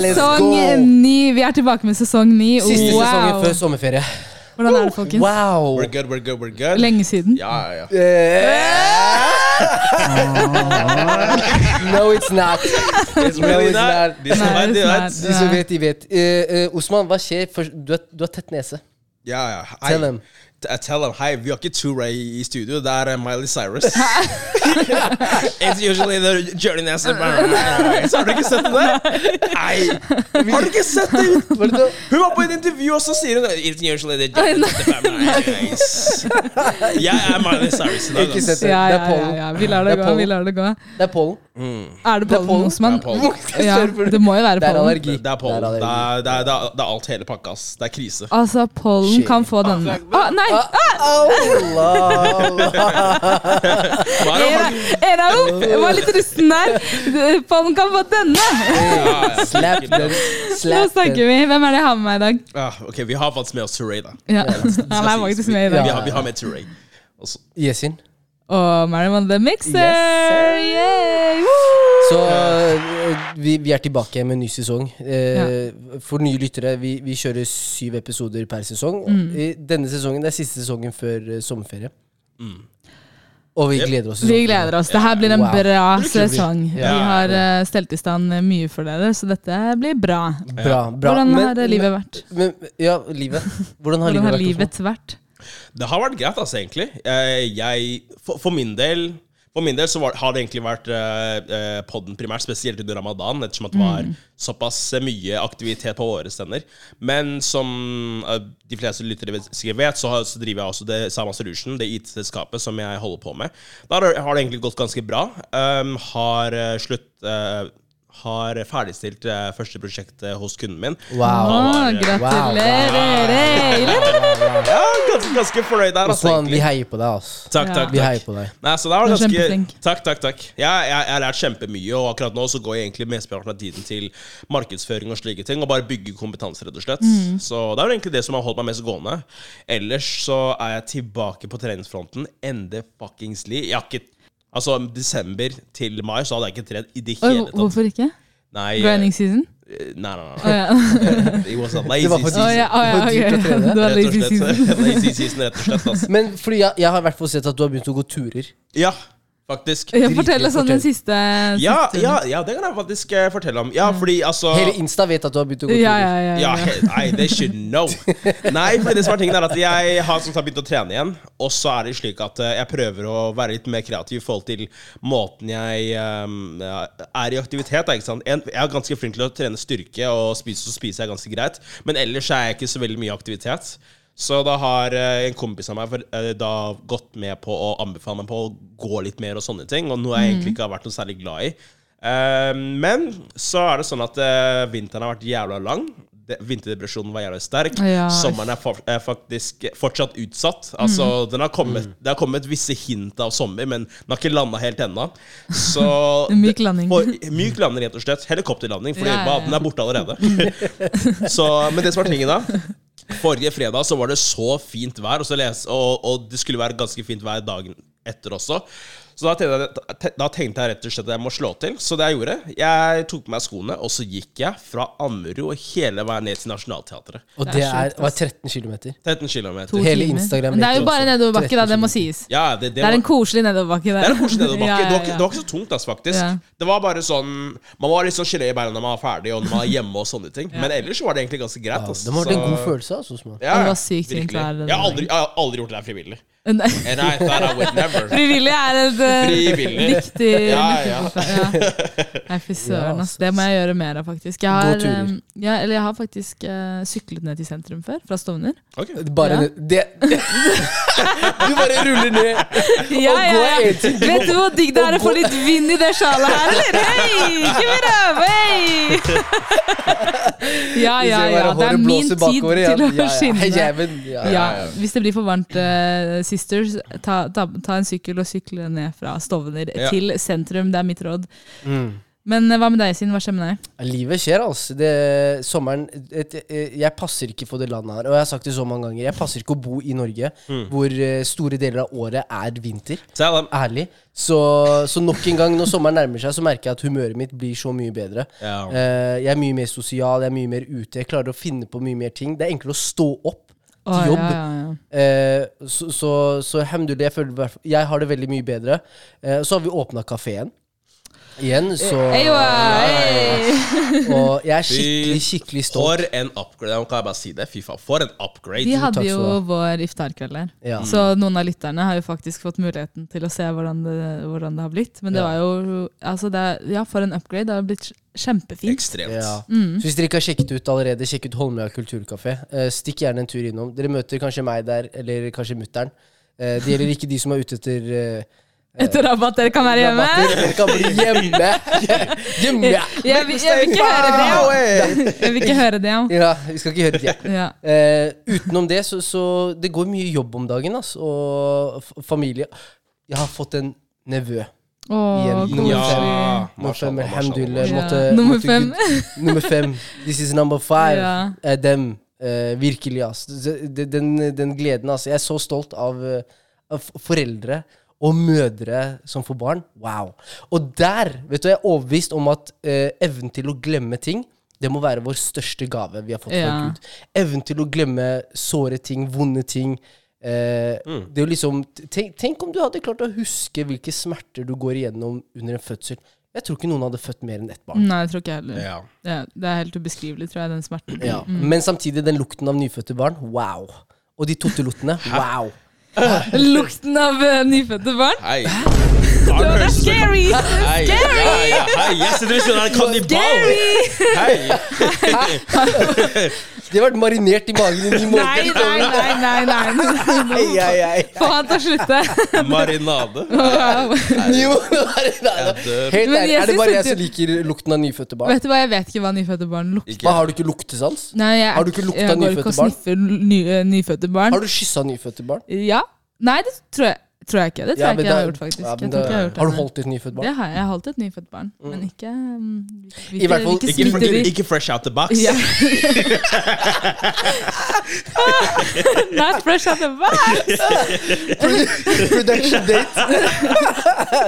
Sesong ni. Vi er tilbake med sesong ni. Siste sesongen før sommerferie. Hvordan er det, folkens? Wow! We're good, we're good, we're good. Lenge siden. Ja, ja, ja. no, it's not. It's No, really it's not. not. De som vet, de vet. not. De som vet, de vet. Eh, eh, Osman, hva skjer? Du, har, du har tett nese. Ja, ja. Hei. Tell them. I tell them, hei, vi har ikke Ture i i studio, det er uh, Miley Cyrus. It's usually the Journey. Så har du ikke sett det? Nei, har du ikke sett det? Hun var på et intervju, og så sier hun It's usually the Journey. Jeg er Miley Cyrus Ikke sett det. Det er ja, pollen. Vi. Lar det gå. Det er pollen. Er det pollen, pollen. Osman? Det er pollen. Ja, det må jo være Det er pollen. allergi. Det er pollen. Det Det er det er, det er, det er alt hele pakka, ass. Det er krise. Altså, pollen Shit. kan få denne Å, nei! Allah, Allah. Hva er det? En, av dem jeg var litt rusten der. Pollen kan få denne! Slap den. Nå Slap snakker den. vi. Hvem er det jeg har med meg i dag? Ah, ok, vi har faktisk med oss Turay, da. Ja. Han er faktisk med i Vi dag. har, vi har med Turay. Også. Yesin. Og Mariman The Mixer! Yes. Yay! Så eh, vi, vi er tilbake med en ny sesong. Eh, For nye lyttere, vi, vi kjører syv episoder per sesong. Mm. I denne sesongen det er siste sesongen før eh, sommerferie. Og vi gleder oss. Vi gleder oss. Det her blir en Wow. bra sesong. Vi har eh, stelt i stand mye for dere, så dette blir bra. Bra, bra. Hvordan har men, livet vært? Men, ja, livet. Hvordan har Hvordan har vært? livet vært? Det har vært greit, altså, egentlig. Jeg, jeg, for, for min del for min del så var, har det egentlig vært eh, podden primært, spesielt under ramadan, ettersom det var såpass mye aktivitet på våre stender. Men som eh, de fleste lyttere sikkert vet, så, har, så driver jeg også det Sama Solution, det IT-selskapet som jeg holder på med. Der har- det egentlig gått ganske bra. Um, har eh, slutt eh, har ferdigstilt eh, første prosjekt eh, hos kunden min. Wow. Å, gratulerer! Ja, ganske, ganske fornøyd der, altså. Vi heier på deg, altså. Takk, Ja. takk, Vi takk. på deg. Nei, så det var ganske. Takk, takk, takk. Jeg, jeg, jeg har lært kjempemye, og akkurat nå så går jeg egentlig mesteparten av tiden til markedsføring og slike ting, og bare bygge kompetanse, rett og slett. Mm. Så det er egentlig det som har holdt meg mest gående. Ellers så er jeg tilbake på treningsfronten. Ende fuckingsly. Jeg har ikke Altså, desember til mai så hadde jeg ikke trent i det hele tatt. hvorfor ikke? Nei, Grinding season? eh, nei, nei, nei. ja. It Det var for season. ja, oh, ja, Det var dyrt å trene. Det var lazy season. lazy season, rett og slett. Altså. Men fordi jeg, jeg har i hvert fall sett at du har begynt å gå turer. Ja, faktisk. Ja, fortell oss om den siste, Ja, siste ja, ja, det kan jeg faktisk eh, fortelle om. Ja, fordi altså Hele Insta vet at du har begynt å gå Ja, ja, ja. Ja, ja. nei, they should know. Nei, for det som er tingen er at jeg har som sagt begynt å trene igjen. Og så er det slik at eh, jeg prøver å være litt mer kreativ i forhold til måten jeg um, er i aktivitet. Da, ikke sant? Jeg er ganske flink til å trene styrke, og spise, så spiser jeg ganske greit. Men ellers er jeg ikke så veldig mye aktivitet. Så da har eh, en kompis av meg for, eh, da gått med på å anbefale meg på å gå litt mer og sånne ting. Og noe jeg egentlig ikke har vært noe særlig glad i. Eh, men så er det sånn at vinteren har vært jævla lang. Vinterdepresjonen var jævla sterk. Ja. Sommeren er, fa er faktisk fortsatt utsatt. Altså, Mm. den har kommet, Det har kommet visse hint av sommer, men den har ikke landa helt ennå. Så myk landing. For, myk landing, rett og slett. Helikopterlanding, for Ja, ja, ja. den er borte allerede. så, men det som er tingen da Forrige fredag så var det så fint vær, og, les, og, og det skulle være ganske fint vær dagen etter også. Så da tenkte, jeg, da tenkte jeg rett og slett at jeg må slå til. Så det jeg gjorde, jeg tok på meg skoene, og så gikk jeg fra Ammerud og hele veien ned til Nationaltheatret. Og Det det er er, var 13 km. 13 km. Hele. Instagram Men det er jo bare nedoverbakke, da. Det må sies. Ja, det, det, Det er var, en koselig nedoverbakke der. det er en koselig nedoverbakke. Ja, Det, ja, var det var ikke så tungt, altså, faktisk. Ja. Det var bare sånn Man var litt sånn gelé i beina når man var ferdig, og når man er hjemme og sånne ting. Men ellers var det egentlig ganske greit. Ja, det må ha vært en god følelse. Altså, små Ja, Det var sykt fint virkelig. vær Jeg har aldri, jeg har aldri gjort det her frivillig. Nei. And I thought I would never. Frivillig er eh, Frivillig. viktig Ja, ja. Nei, fy søren, Ja, ass. Det må jeg gjøre mer av, faktisk. Jeg har, Gå turer. eh, ja, eller jeg har faktisk uh, syklet ned til sentrum før, fra Stovner. Okay. Bare Ja. det, Du bare ruller ned. Ja, Og gå en ting. Vet du hvor digg det er å få litt vind i det sjalet her, eller? Hei! Give it up! Hei! Ja, ja, ja. Det er min tid til å Ja, ja. skinne. Ja, ja. Ja, hvis det blir for varmt, uh, sisters, ta, ta, ta en sykkel og sykle ned fra Stovner Ja. til sentrum. Det er mitt råd. Mm. Men eh, hva med deg, Sin? Hva skjer med deg? Livet skjer, altså. Det, sommeren et, et, Jeg passer ikke for det landet her. Og jeg har sagt det så mange ganger. Jeg passer ikke å bo i Norge, hvor eh, store deler av året er vinter. Salam. Ærlig. Så, så nok en gang, når sommeren nærmer seg, så merker jeg at humøret mitt blir så mye bedre. Ja. Eh, jeg er mye mer sosial, jeg er mye mer ute. Jeg klarer å finne på mye mer ting. Det er enklere å stå opp til jobb. ja, ja, ja. Eh, så, så, så alhamdulillah, jeg føler Jeg har det veldig mye bedre. Eh, så har vi åpna kafeen. Igjen, så Eyo, hey. Og jeg er skikkelig, skikkelig stolt. For en upgrade. Kan jeg bare si det? Fy faen, for en upgrade. Vi hadde jo vår iftarkveld der. Ja. Så noen av lytterne har jo faktisk fått muligheten til å se hvordan det, hvordan det har blitt. Men det Ja. var jo altså det, Ja, for en upgrade. Det har blitt kjempefint. Ekstremt. Ja. Mm. Så hvis dere ikke har sjekket ut allerede, sjekk ut Holmlia kulturkafé. Eh, stikk gjerne en tur innom. Dere møter kanskje meg der, eller kanskje mutter'n. Eh, det gjelder ikke de som er ute etter eh, Etter rabatt dere kan være hjemme. Dere kan bli hjemme. hjemme. Jeg, vil- jeg vil ikke høre det. ja. Jeg vil ikke høre det. ja. Ja, vi skal ikke høre det. Ja. Uh, utenom det, så, så Det går mye jobb om dagen, ass. Og familie. Jeg har fått en nevø. Åh, Igjen. Ja. Nummer fem, alhamdulillah. Ja. Måtte, Nummer fem. Nummer fem. This is number five. Ja. Eh, dem. Uh, virkelig, ass. Den, den gleden, ass. Jeg er så stolt av, av foreldre og mødre som får barn. Wow. Og der, vet du, jeg er overbevist om at eh, evnen til å glemme ting det må være vår største gave vi har fått fra Ja. Gud. Evnen til å glemme såre ting, vonde ting. Eh, Det er jo liksom tenk, tenk om du hadde klart å huske hvilke smerter du går igjennom under en fødsel. Jeg tror ikke noen hadde født mer enn ett barn. Nei, jeg tror ikke heller. Ja. Det, det er helt ubeskrivelig, tror jeg, den smerten. Ja. Men samtidig den lukten av nyfødte barn. Wow. Og de tottelottene. Wow. Lukten av eh, nyfødte barn. Hei. Det er scary! Hei, ja, ja, hei, jeg sitter ved siden av en kannibal! Hei! De har vært marinert i magen i ni måneder. nei, nei, nei, nei. nei. ai. Få han til å slutte. Marinade. Wow. Helt ærlig, er det bare jeg som liker lukten av nyfødte barn? Vet du hva, jeg vet ikke hva nyfødte barn lukter. Ikke. Har du ikke luktesans? Nei, jeg, Har du ikke lukta jeg går nyfødte ikke og barn? sniffer nyfødte barn. Har du kyssa nyfødte barn? Ja. Nei, det tror jeg, tror jeg ikke. Det tror Ja, jeg men ikke jeg har gjort, faktisk. ja, det, har, gjort har du holdt et nyfødt barn? Det har jeg. Jeg har holdt et nyfødt barn, men ikke um, I hvert fall- ikke Ikke, ikke, ikke fresh out the box. Ja. Not fresh out the box! Production date.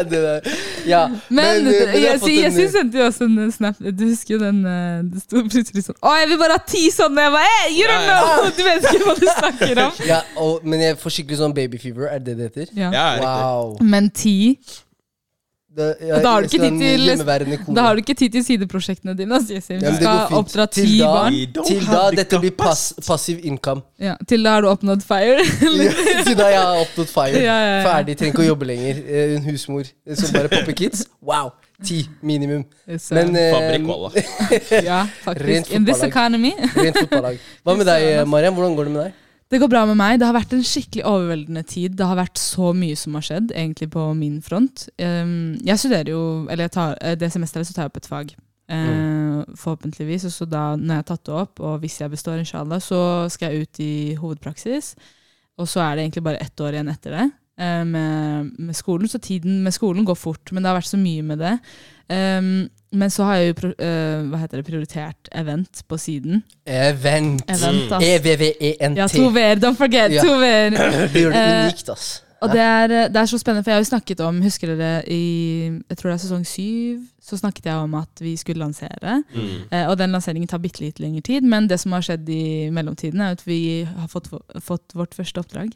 det der. Ja, Men, men, jeg har jeg, jeg, jeg sendte jo også en snap. Du husker jo den eh, Det sto plutselig sånn Å, jeg vil bare ha ti sånne! Jeg bare, hey, you don't Ja, know! Du vet ikke hva du snakker om. ja, og, Men jeg får skikkelig sånn babyfever. Er det det heter? Ja. Ja, Ja, Wow. Men ti Det, Og da har du ikke sånn tid til- Da har du ikke tid til sideprosjektene dine. Altså. Du skal oppdra ti Til da- barn. Til da dette blir pass, passiv income. Ja, til da har du oppnådd fire. Til da jeg har oppnådd fire. Ja, ja, ja. Ferdig, trenger ikke å jobbe lenger. Eh, En husmor som bare popper kids. Wow! Ti minimum. Men eh, ja, rent faktisk. Fotballag. rent fotballag. Hva med deg, Mariam? Hvordan går det med deg? Det går bra med meg. Det har vært en skikkelig overveldende tid. Det har vært så mye som har skjedd, egentlig på min front. Um, jeg studerer jo, eller tar, eh, det semesteret så tar jeg opp et fag. Eh, Forhåpentligvis. Og så da, når jeg har tatt det opp, og hvis jeg består, inshallah, så skal jeg ut i hovedpraksis. Og så er det egentlig bare ett år igjen etter det eh, med, med skolen. Så tiden med skolen går fort, men det har vært så mye med det. Um, men så har jeg jo eh, hva heter det, prioritert event på siden. Event. Event. E-V-V-E-N-T. Ja, to v-er. Don't forget. Ja. To v-er. Det gjør det Eh, unikt, ass. Og det er, det er så spennende, for jeg har jo snakket om Husker dere i jeg tror det er sesong syv? Så snakket jeg om at vi skulle lansere. Mm. Eh, og den lanseringen tar bitte litt lengre tid, men det som har skjedd i mellomtiden, er at vi har fått, fått vårt første oppdrag.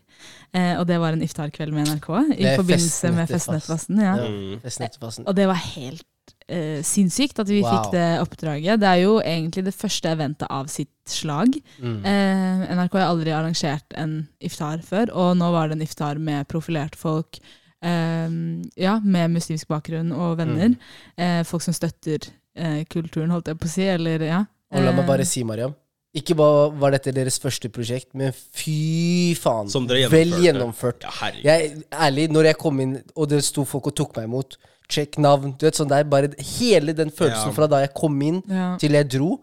Eh, og det var en iftarkveld med NRK i forbindelse med Festnettfasten. Ja. Mm. Og det var helt eh, sinnssykt at vi Wow. fikk det oppdraget. Det er jo egentlig det første eventet av sitt slag. Mm. Uh, NRK har aldri arrangert en iftar før, og nå var det en iftar med profilerte folk. Uh, ja, med muslimsk bakgrunn og venner. Mm. Eh, folk som støtter eh, kulturen, holdt jeg på å si. Eller, ja. Og la meg bare si, Mariam. Ikke bare var dette deres første prosjekt, men fy faen. Som dere Vel gjennomført. Ja. Jeg, ærlig, når jeg kom inn, og det sto folk og tok meg imot, check navn du vet, sånn der, Bare hele den følelsen Ja. fra da jeg kom inn ja. til jeg dro,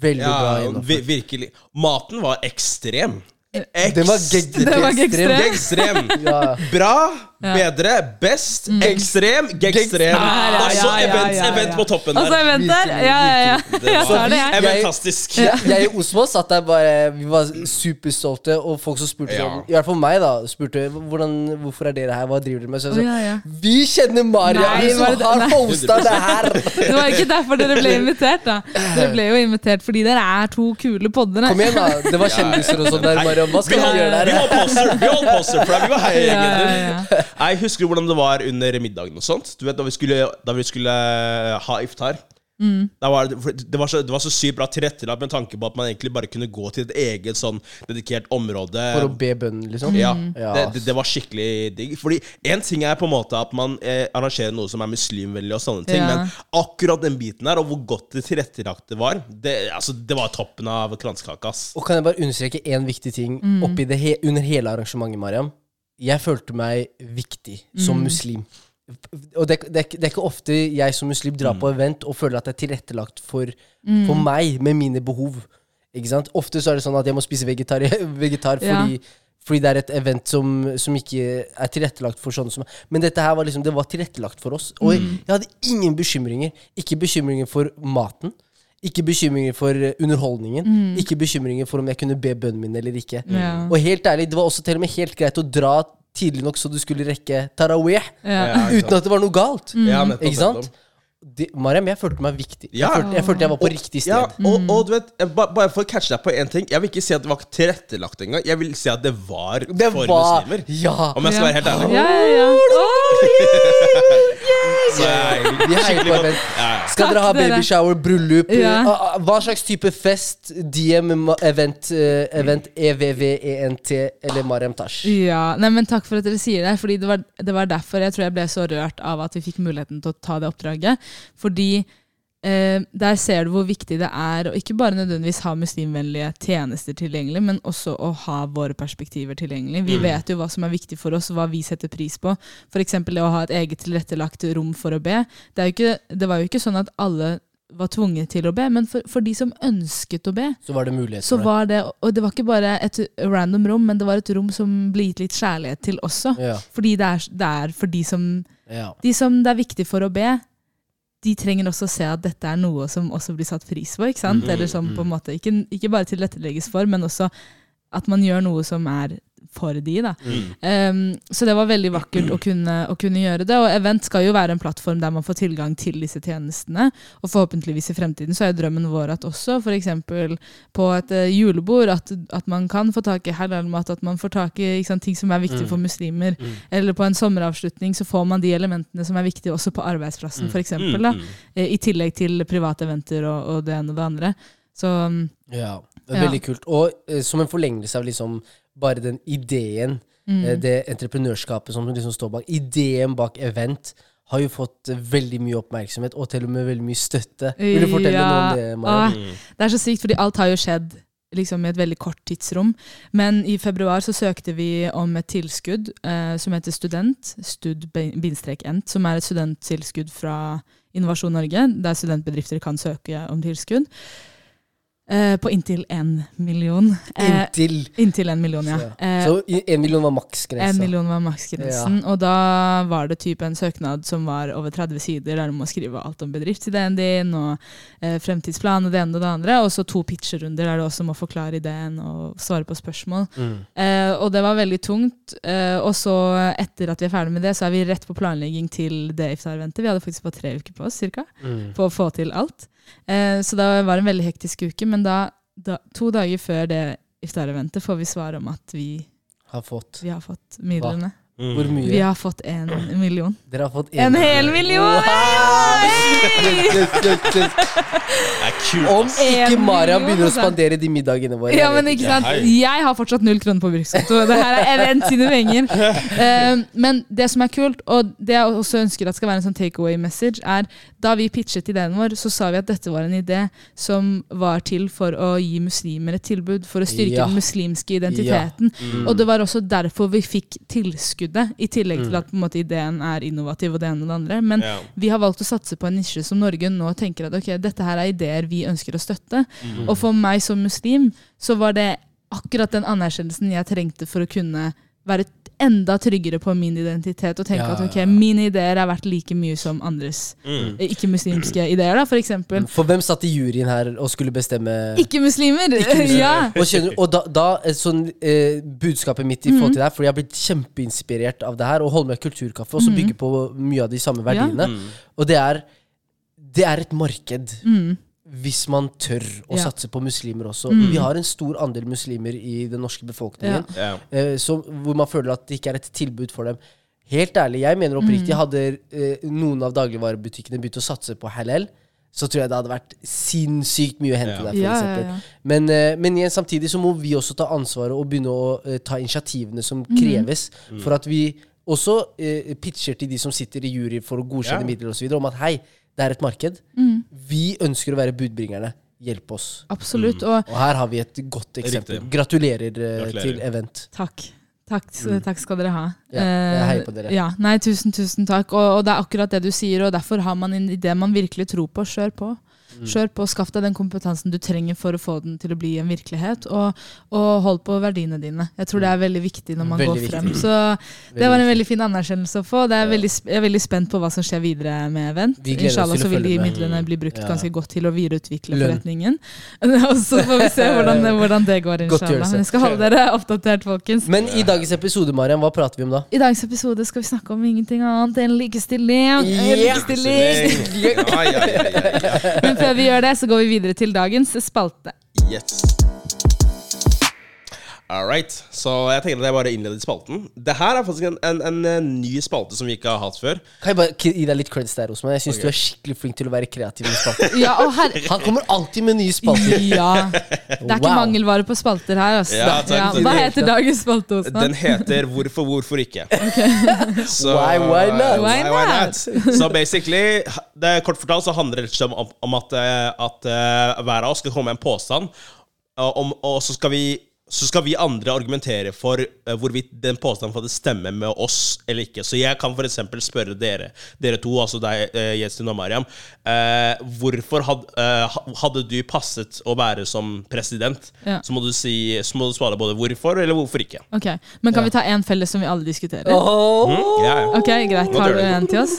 veldig bra Ja, gjennomført. vi- virkelig. Maten var ekstrem. Den var geg- Den var ekstrem. Ekstrem. Ja. Bra. Bedre, best, ekstrem, gekstrem. Ja, ja, Og så ja, ja, event, event på toppen Og så der. event der. Ja, ja, ja. Det Jeg i Osmo satt der bare Vi var superstolte, og folk som spurte Ja. sånn I hvert fall meg, da. Spurte hvordan, hvorfor er dere her, hva driver dere med? Så jeg sa. Vi kjenner Maria, Nei, vi som det- har hosta det her! Det var ikke derfor dere ble invitert, da. Dere ble jo invitert fordi dere er to kule podder. Kom igjen, da. Det var kjendiser og sånn der, Maria. Hva skal Vi gjøre der? vi der? holdt poster, vi holdt poster for. Vi var heiagjengen. Jeg husker hvordan det var under middagen og sånt. Du vet Da vi skulle, da vi skulle ha iftar. Mm. Det, var det, var så, det var så sykt bra tilrettelagt med tanke på at man egentlig bare kunne gå til et eget sånn dedikert område. For å be bønnen, liksom? Ja, Mm. det, det, det var skikkelig digg. Fordi én ting er på en måte at man eh, arrangerer noe som er muslimvennlig, og sånne ting, Ja. men akkurat den biten her, og hvor godt det tilrettelagte var, det, altså, det var toppen av kransekaka. Og kan jeg bare understreke én viktig ting Mm. oppi det he under hele arrangementet, Mariam? Jeg følte meg viktig som Mm. muslim. Og det, det, er ikke- det er ikke ofte jeg som muslim drar Mm. på event og føler at det er tilrettelagt for, for Mm. meg med mine behov. Ikke sant? Ofte så er det sånn at jeg må spise vegetar, vegetar Ja. fordi, fordi det er et event som, som ikke er tilrettelagt for sånne som Men dette her var liksom, det var tilrettelagt for oss. Og Mm. jeg hadde ingen bekymringer. Ikke bekymringer for maten. Ikke bekymringer for underholdningen. underholdningen. Ikke bekymringer for om jeg kunne be bønnen min eller ikke. Mm. Ja. Og helt ærlig, det var også til og med helt greit å dra tidlig nok så du skulle rekke tarawih. Ja. Uten at det var noe galt. Ja, nettopp, Ikke sant? Mariam, jeg følte meg viktig. Ja. Jeg, følte, jeg følte jeg var på riktig sted. Ja, og, og du vet, ba- bare for å catche deg på én ting Jeg vil ikke si at det var tilrettelagt engang. Jeg vil si at det var Det for var muslimer. Ja! Om jeg skal være helt ærlig. Ja, ja, ja. Så jeg- Vi heier på event. Ja, ja. Skal dere ha babyshower, bryllup? Ja. Ah, ah, Hva slags type fest? DM, event, eh, event EVVENT eller Mariam Tash? Ja, nei, men Takk for at dere sier det. Fordi det var, det var derfor jeg tror jeg ble så rørt av at vi fikk muligheten til å ta det oppdraget. Fordi eh, der ser du hvor viktig det er å ikke bare nødvendigvis ha muslimvennlige tjenester tilgjengelig, men også å ha våre perspektiver tilgjengelig. Vi vet jo hva som er viktig for oss, hva vi setter pris på. F.eks. det å ha et eget tilrettelagt rom for å be. Det, ikke, det var jo ikke sånn at alle var tvunget til å be, men for, for de som ønsket å be, Så var det mulighet så for det. var det, og det var ikke bare et random rom, men det var et rom som ble gitt litt kjærlighet til også. Ja, Fordi det er, det er for de som, ja. de som det er viktig for å be, de trenger også å se at dette er noe som også blir satt pris på. ikke sant? Mhm, Eller som på en måte, ikke, ikke bare tilrettelegges for, men også at man gjør noe som er for de. da. Mm. Um, så det var veldig vakkert å kunne, å kunne gjøre det. Og Event skal jo være en plattform der man får tilgang til disse tjenestene. Og forhåpentligvis i fremtiden så er drømmen vår at også f.eks. på et eh, julebord at, at man kan få tak i halalmat, at man får tak i ikke sant, ting som er viktig Mm. for muslimer. Mm. Eller på en sommeravslutning så får man de elementene som er viktige også på arbeidsplassen, Mm. eksempel, Mm, mm. eh, I tillegg til private eventer og, og det ene og det andre. Så Ja, det er Ja. veldig kult. Og eh, som en forlengelse av liksom bare den ideen, mm. eh, det entreprenørskapet som liksom står bak, ideen bak event, har jo fått eh, veldig mye oppmerksomhet, og til og med veldig mye støtte. Vil du fortelle Ja. noe om det, Maja? Ah, Det er så sykt, fordi alt har jo skjedd liksom i et veldig kort tidsrom. Men i februar så søkte vi om et tilskudd eh, som heter Student, stud-ent, som er et studenttilskudd fra Innovasjon Norge, der studentbedrifter kan søke om tilskudd. Eh, på inntil én million. Eh, Inntil. inntil en million, ja. Så, Eh, så i- en million var maksgrensa. en million var maksgrensen, og da var det type en søknad som var over 30 sider, der du må skrive alt om bedriftsideen din, og eh, fremtidsplan og det ene og det andre, og så to pitcherunder der du også må forklare ideen og svare på spørsmål. Mm. Eh, og det var veldig tungt. Eh, og så, etter at vi er ferdig med det, så er vi rett på planlegging til det iftar-eventet. Vi hadde faktisk bare tre uker på oss, cirka, Mm. på å få til alt. Eh, så det var en veldig hektisk uke, men da, da to dager før det iftar-eventet får vi svar om at vi, Har fått. vi har fått midlene. Mm. Hvor mye? Vi har fått en million. Dere har fått En hel million! Det er kult, Om ikke Maria begynner å altså. spandere de middagene våre. Ja, men ikke sant? Jeg har fortsatt null kroner på brukskonto. Det her er en sine penger. Eh, men det som er kult, og det jeg også ønsker at skal være en sånn takeaway message, er da vi pitchet ideen vår, så sa vi at dette var en idé som var til for å gi muslimer et tilbud, for å styrke Ja. den muslimske identiteten. Mm. Og det var også derfor vi fikk tilskuddet, i tillegg til Mm. at måte, ideen er innovativ og det ene og det andre. Men Ja. vi har valgt å satse på en nisje som Norge nå tenker at ok, dette her er ideer vi ønsker å støtte. Mm. Og for meg som muslim så var det akkurat den anerkjennelsen jeg trengte for å kunne være enda tryggere på min identitet og tenke Ja, at ok, ja. mine ideer er verdt like mye som andres Mm. eh, ikke-muslimske ideer, da, for eksempel. For hvem satt i juryen her og skulle bestemme Ikke-muslimer! Ikke-muslimer. ja. Og, skjønner, og da, da er sånn, eh, Budskapet mitt i forhold til det her, fordi jeg har blitt kjempeinspirert av det her, og holder med kulturkaffe, og så bygger på mye av de samme verdiene. Mm. Og det er Det er et marked. Mm. Hvis man tør å Ja. satse på muslimer også. Mm. Vi har en stor andel muslimer i den norske befolkningen, Ja. eh, så, hvor man føler at det ikke er et tilbud for dem. Helt ærlig, jeg mener oppriktig, Mm. hadde eh, noen av dagligvarebutikkene begynt å satse på halal, så tror jeg det hadde vært sinnssykt mye å hente Ja. der. For Ja, ja, eksempel. ja. Men, eh, men igjen, samtidig så må vi også ta ansvaret og begynne å eh, ta initiativene som kreves, for at vi også eh, pitcher til de som sitter i jury for å godkjenne Ja. midler osv., om at hei, det er et marked. Mm. Vi ønsker å være budbringerne. Hjelp oss. Absolutt. Og Og her har vi et godt eksempel. Gratulerer, eh, Gratulerer. til Event. takk. Takk, takk skal dere ha. Ja, jeg heier Eh, på dere. Ja, nei, tusen, tusen takk. Og, og det er akkurat det du sier, og derfor har man en idé man virkelig tror på. Kjør på. Mm. Kjør på, Skaff deg den kompetansen du trenger for å få den til å bli en virkelighet. Og, og hold på verdiene dine. Jeg tror det er veldig viktig når man Veldig går frem. viktig. Så det var en veldig fin anerkjennelse å få. Det er Ja. veldig, jeg er veldig spent på hva som skjer videre med Event. Vi Inshallah så vil de midlene bli brukt Ja. ganske godt til å videreutvikle Lønn. forretningen. Og så får vi se hvordan, hvordan det går, inshallah. Men jeg skal holde dere oppdatert, folkens. Men i dagens episode, Mariam, hva prater vi om da? I dagens episode skal vi snakke om ingenting annet enn likestilling. Yeah. likestilling. Ja, ja, ja, ja, ja. Før vi gjør det, så går vi videre til dagens spalte. Yes. All right. Så jeg tenkte at jeg bare innleder spalten. Det her er faktisk en, en, en, eh, ny spalte som vi ikke har hatt før. Kan jeg bare gi deg litt creds der, Osman? Jeg syns okay. du er skikkelig flink til å være kreativ med spalter. Ja, her... Han kommer alltid med nye spalter. Ja. Det er ikke mangelvare på spalter her. Altså. Ja, takk. Hva heter dagens spalte? Osman? Den heter Hvorfor, hvorfor ikke. Så, Why, why not? Why not? Så basically, det er kort fortalt så handler det om, om at, eh, at uh, hver av oss skal komme med en påstand, og, om, og så skal vi så skal vi andre argumentere for eh, hvorvidt den påstanden faktisk stemmer med oss eller ikke. Så jeg kan f.eks. spørre dere dere to, altså deg, uh, Jestin og Mariam, eh, hvorfor had, eh, hadde du passet å være som president? Ja. Så må du si Så må du svare både hvorfor eller hvorfor ikke. Ok, Men kan vi ta én felles som vi alle diskuterer? Oh. Mm, yeah. Ok, Greit. Har du en til oss?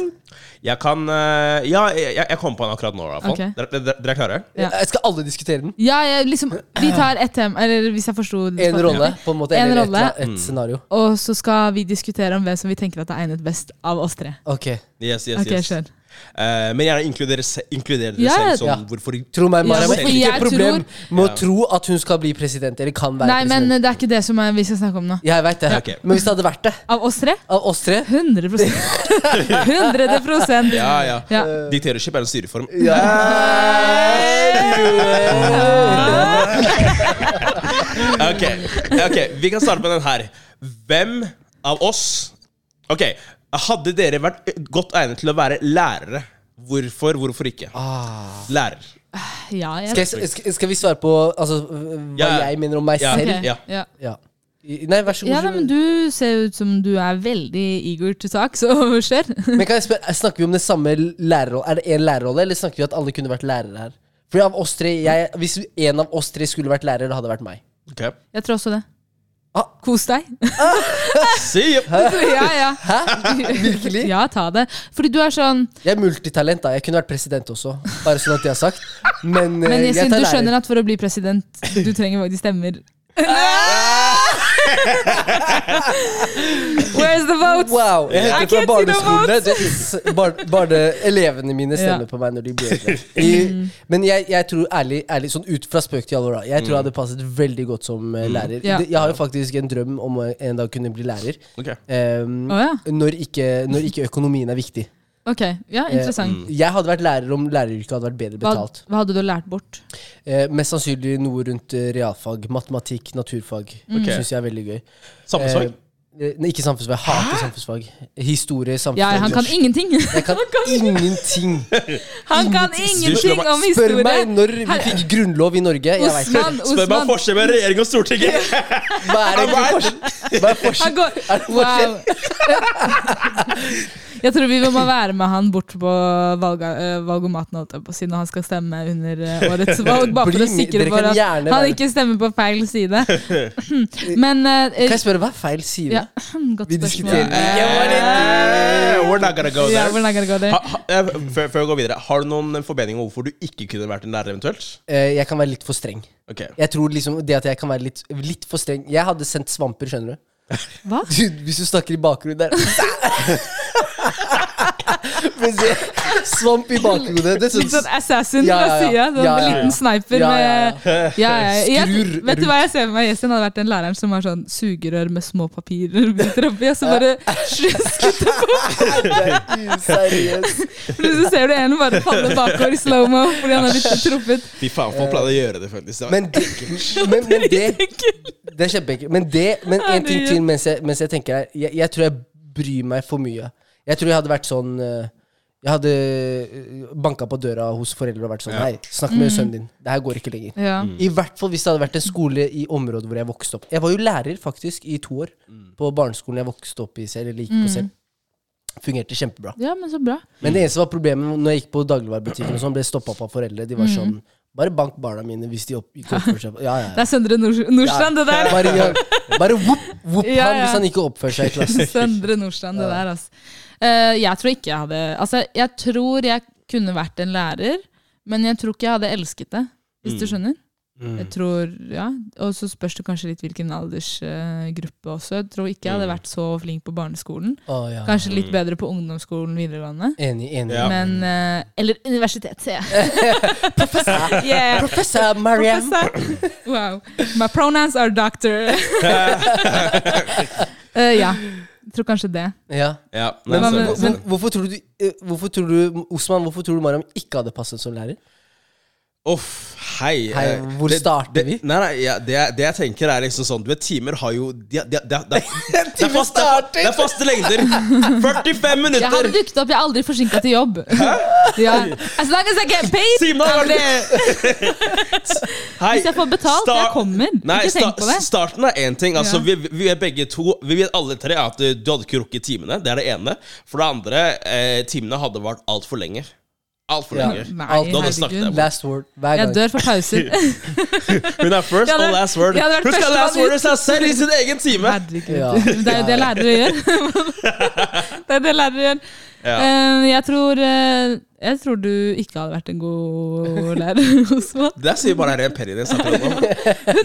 Jeg kan uh, Ja, jeg, jeg kom på en akkurat nå, i hvert fall. Ok. Dere, dere, dere er klare? Ja. Jeg skal alle diskutere den. Ja, jeg, liksom, Vi tar ett tema, eller hvis jeg forsto En rolle, på en måte. En Eller rolle. et, et scenario. Og så skal vi diskutere om hvem som vi tenker at er egnet best av oss tre. Ok. Yes, yes, Ok, yes. Eh, men gjerne inkludere, se, inkludere dere Ja, selv Sånn, ja. hvorfor Tro meg, Ja, Mariam har hvorfor ikke et problem med å Ja. tro at hun skal bli president, eller kan være Nei, men det er ikke det som er, vi skal snakke om nå. Jeg vet det. Ok. Men hvis det hadde vært det, Av oss tre? av oss tre 100 100 Ja, Ja, ja. Uh, Diktatorship er en styreform. Ok, ok, vi kan starte med den her. Hvem av oss Ok, hadde dere vært godt egnet til å være lærere? Hvorfor, hvorfor ikke? Ah. Lærer. Ja, jeg, Skal, jeg, skal, skal vi svare på altså, hva Ja. jeg mener om meg Ja. selv? Okay. Ja. ja. Ja. Nei, vær så god. Ja, men Du ser ut som du er veldig eager til sak, så skjer. Men kan jeg spørre, Snakker vi om det samme lærerrolle? Er det én lærerrolle, eller snakker vi at alle kunne vært lærere her? For av oss tre, jeg, Hvis en av oss tre skulle vært lærer, det hadde vært meg. Okay. Jeg tror også det. Ah. Kos deg. You. ja, ja. Hæ? Virkelig? Ja, ta det. Fordi du er sånn Jeg er multitalent, da. Jeg kunne vært president også. Bare sånn at jeg har sagt. Men, Men eh, jeg jeg synes tar du lærer. skjønner at for å bli president, du trenger faktisk stemmer. Where's the votes? Wow! Jeg henter fra barneskolene. Det- bar, bare elevene mine stemmer Ja. på meg når de blir eldre. I- Men jeg, jeg tror ærlig, ærlig, sånn ut fra spøk til alvor, da. Jeg tror jeg hadde passet veldig godt som eh, lærer. Ja. Jeg har jo faktisk en drøm om å en dag kunne bli lærer. Okay. Um, oh, ja. når, ikke, når ikke økonomien er viktig. Ok, ja, interessant. Jeg hadde vært lærer om læreryrket hadde vært bedre betalt. hva hadde du lært bort? Eh, mest sannsynlig noe rundt eh, realfag. Matematikk, naturfag. Det Syns jeg er veldig gøy. Samfunnsfag? Eh, Eh, Nei, ikke samfunnsfag. Jeg hater samfunnsfag. Historie, samfunnsfag Ja, han kan ingenting. Jeg kan ingenting. Han kan Ingenting. om historie! Spør meg når vi fikk grunnlov i Norge. Jeg vet ikke. Osman, Spør meg om forskjellen forskjell mellom regjering og Stortinget! Hva er egentlig forskjell? Hva er Han forskjell? Er det forskjell? Wow. Jeg tror vi må være med han bort på valg, eh, valgomaten siden han skal stemme under eh, årets valg. Bare for å sikre for at han ikke stemmer på feil side. Men uh, Kan jeg spørre hva er feil side? ja, Godt Vi spørsmål. diskuterer We're not gonna go there. Yeah, we're not gonna go there. Ha, ha, før, før jeg går videre, har du noen formening om hvorfor du ikke kunne vært en lærer eventuelt? Eh, Jeg kan være litt for streng. Okay. Jeg tror liksom det at jeg kan være litt, litt for streng Jeg hadde sendt svamper, skjønner du. Hva? du hvis du snakker i bakgrunnen der Svamp i bakgrunnen. Det er Litt sånn assassin Ja, fra ja, ja. sida. Sånn Ja, ja, ja. liten sniper Ja, ja, med ja, ja. Jeg, Skrur Vet du hva jeg ser for meg? Jessin hadde vært den læreren som har sånn sugerør med små papirbiter oppi, og så bare slusket Det på. useriøst. Så ser du en bare falle bakover i slow-mo fordi han har blitt truffet. Fy faen, folk pleide å gjøre det, faktisk. Det Men men, men det Det er kjempeekkelt. Men, det, men en ting til mens jeg, mens jeg tenker her. Jeg, jeg tror jeg bryr meg for mye. Jeg tror jeg hadde vært sånn eh, Jeg hadde banka på døra hos foreldre og vært sånn Ja. Hei, snakk med sønnen din. Det her går ikke lenger. Ja. Mm. I hvert fall hvis det hadde vært en skole i området hvor jeg vokste opp. Jeg var jo lærer faktisk i to år Mm. på barneskolen jeg vokste opp i selv. Eller gikk på selv. Fungerte kjempebra. ja, men så bra. Men det eneste var problemet når jeg gikk på dagligvarebutikken, og sånn, ble stoppa opp av foreldre. De var sånn Bare bank barna mine hvis de opp, ikke oppfører seg Ja, ja. Det er Søndre Nord Nordstrand, det der. Bare, ja, bare whoop, whoop Ja, han hvis han ikke oppfører seg i klassen. Søndre Nordstrand, det der, altså. Uh, jeg tror ikke jeg hadde Altså, jeg tror jeg kunne vært en lærer, men jeg tror ikke jeg hadde elsket det, hvis du skjønner. Jeg tror, ja, Og så spørs det kanskje litt hvilken aldersgruppe også. Jeg tror ikke jeg hadde vært så flink på barneskolen. Oh, ja. Kanskje litt bedre på ungdomsskolen videregående. Enig, enig. Ja. Men uh, Eller universitet, sier jeg. Professor. Yeah. Professor Mariam. Professor. Wow. My pronouns are doctor. uh, ja. Jeg tror kanskje det. Ja. Ja, Men, nei, men- hvorfor tror du, eh, hvorfor tror du Osman, hvorfor tror du Mariam ikke hadde passet som lærer? Uff, hei. Hei, eh, hvor det- starter det, vi? Nei, nei, ja, det, det jeg tenker er liksom sånn Du vet, timer har jo de, de, de, de, det, er fast, er, faste lengder. 45 minutter! Jeg har dukket opp, jeg er aldri forsinka til jobb. Ja. As long as I get paid! Hei, Hvis jeg får betalt, sta- jeg kommer. Nei, Ikke tenk sta- på det. Starten er én ting. Altså, Ja. vi, vi er begge to Vi vet alle tre at du hadde ikke rukket timene. Det er det ene. For det andre, eh, timene hadde vart altfor lenge. Altfor Ja. lenge. Nei, Alt- hadde snakket. Last word hver Jeg dør for pauser. Hun er first og last word. Hun skal last word i seg selv i sin egen time! Herregud. Ja. Det er jo det lærere gjør. det er det lærere gjør. Ja. Eh, jeg, tror, eh, jeg tror du ikke hadde vært en god lærer, Osman. Det sier bare Ren Perry det jeg snakker om.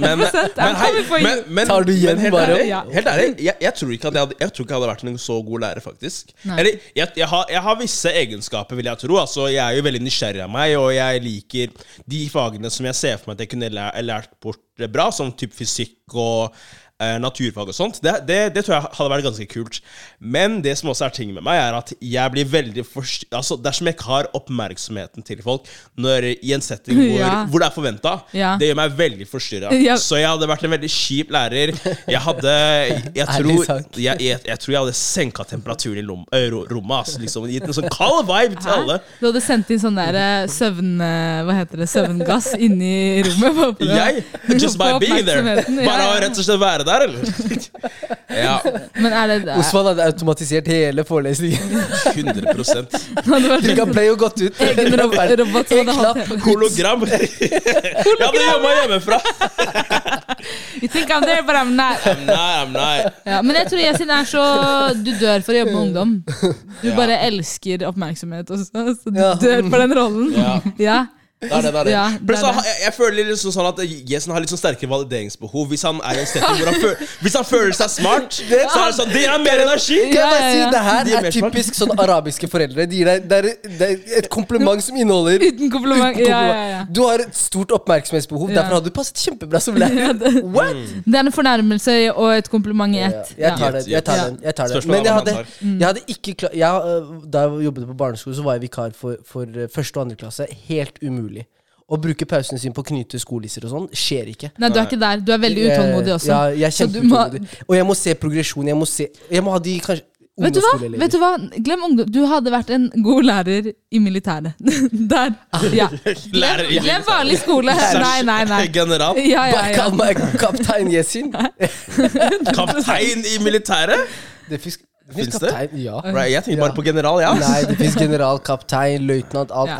Men, men, hei, men, men, Tar du igjen men helt bare? ærlig, helt ærlig jeg, jeg, tror ikke at jeg, hadde, jeg tror ikke jeg hadde vært en så god lærer, faktisk. Eller, jeg, jeg, har, jeg har visse egenskaper, vil jeg tro. Altså, jeg er jo veldig nysgjerrig av meg, og jeg liker de fagene som jeg ser for meg at jeg kunne lært, lært bort bra, som typ fysikk og eh, naturfag og sånt. Det, det, det tror jeg hadde vært ganske kult. Men det som også er ting med meg, er at jeg blir veldig forst... Altså, dersom jeg ikke har oppmerksomheten til folk når, i en setting hvor, Ja. hvor det er forventa, Ja. det gjør meg veldig forstyrra. Ja. Så jeg hadde vært en veldig kjip lærer. Jeg hadde Jeg tror jeg, jeg, jeg tror jeg hadde senka temperaturen i lom, ø, rommet. Altså, liksom, gitt en sånn kald vibe til alle. Du hadde sendt inn sånn der eh, søvn... eh, Hva heter det? Søvngass inni rommet. Jeg, just by being there. Bare rett og slett være der, eller? Ja, Men er det der? Osman hadde automatisert hele forelesningen. 100 Hadde vært Trykka play og gått ut. egen rob robot som hadde hatt. Hologram. Jeg hadde jobba hjemmefra. You think I'm there, but I'm not. I'm not, I'm not. Ja, men jeg tror Yasin er så Du dør for å jobbe med ungdom. Du Ja. bare elsker oppmerksomhet også, så du Ja. dør for den rollen. Ja. Det er det, det er det. Ja, det er det. jeg, jeg føler liksom sånn at Jesen har litt sånn sterkere valideringsbehov. Hvis han er i en setting hvor han, føler, hvis han føler seg smart, så er det sånn Det gir mer energi! Kan jeg bare si. Det her er er typisk sånn arabiske foreldre. De gir deg, det, er, det er et kompliment som inneholder Uten kompliment. uten Ja, ja, kompliment. ja. Du har et stort oppmerksomhetsbehov. Ja. Derfor hadde du passet kjempebra som lærer. What? Det er en fornærmelse og et kompliment i ett. Jeg tar den. Jeg tar den, jeg tar den. Men jeg hadde, jeg hadde ikke klart øh, Da jeg jobbet på barneskole, så var jeg vikar for, for øh, første og andre klasse. Helt umulig. Å bruke pausene sine på å knyte skolisser og sånn, skjer ikke. Nei, du er ikke der. Du er veldig utålmodig også. Ja, jeg er må- kjempeutålmodig. Og jeg må se progresjon. Jeg må, se, jeg må ha de kanskje Vet du hva? Vet du hva? Glem ungdom. Du hadde vært en god lærer i militæret. Der. Ja. Lærer Glem vanlig skole. Nei, nei, nei. General. Ja, ja, Bare ja. kall meg kaptein Yesin. Kaptein i militæret? Det fins Finns det? kaptein. Ja. Right, jeg tenker bare på general, ja. Nei, det fins general, kaptein, løytnant, alt. Ja.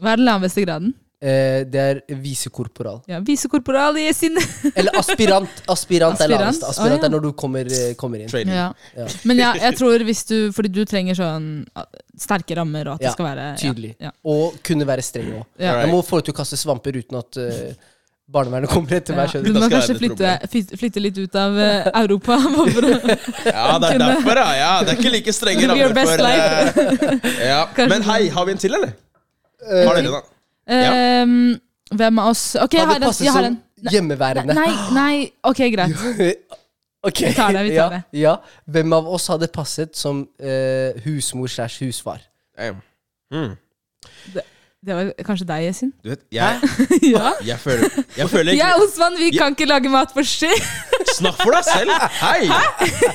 Hva er den laveste graden? Eh, det er visekorporal. Ja, Visekorporal i sin Eller aspirant. Aspirant, er lavest. Aspirant Å, ja. er når du kommer, eh, kommer inn. Ja. Ja. Men jeg, jeg tror hvis du Fordi du trenger sånn ah, sterke rammer, og at Ja, det skal være Tydelig. Ja. Og kunne være streng òg. Ja. Jeg må få deg til å kaste svamper uten at uh, barnevernet kommer etter Ja. meg. Du må kanskje flytte, flytte- litt ut av uh, Europa. for å- Ja, det er derfor, ja. ja. Det er ikke like strenge rammer best for life. ja. Men hei, har vi en til, eller? Eh, Har dere da? Ehm, hvem av oss Ok, jeg har en. Jeg har en. hjemmeværende. Nei, nei, ok, greit. Ok, Vi tar det, vi tar ja, det. Ja. Hvem av oss hadde passet som eh, husmor slash husfar? Damn. Mm. Det var kanskje deg, Yesin. Du vet, jeg, ja. jeg føler Jeg føler Jeg og Osman, vi kan ikke lage mat for shit. Snakk for deg selv! Hei!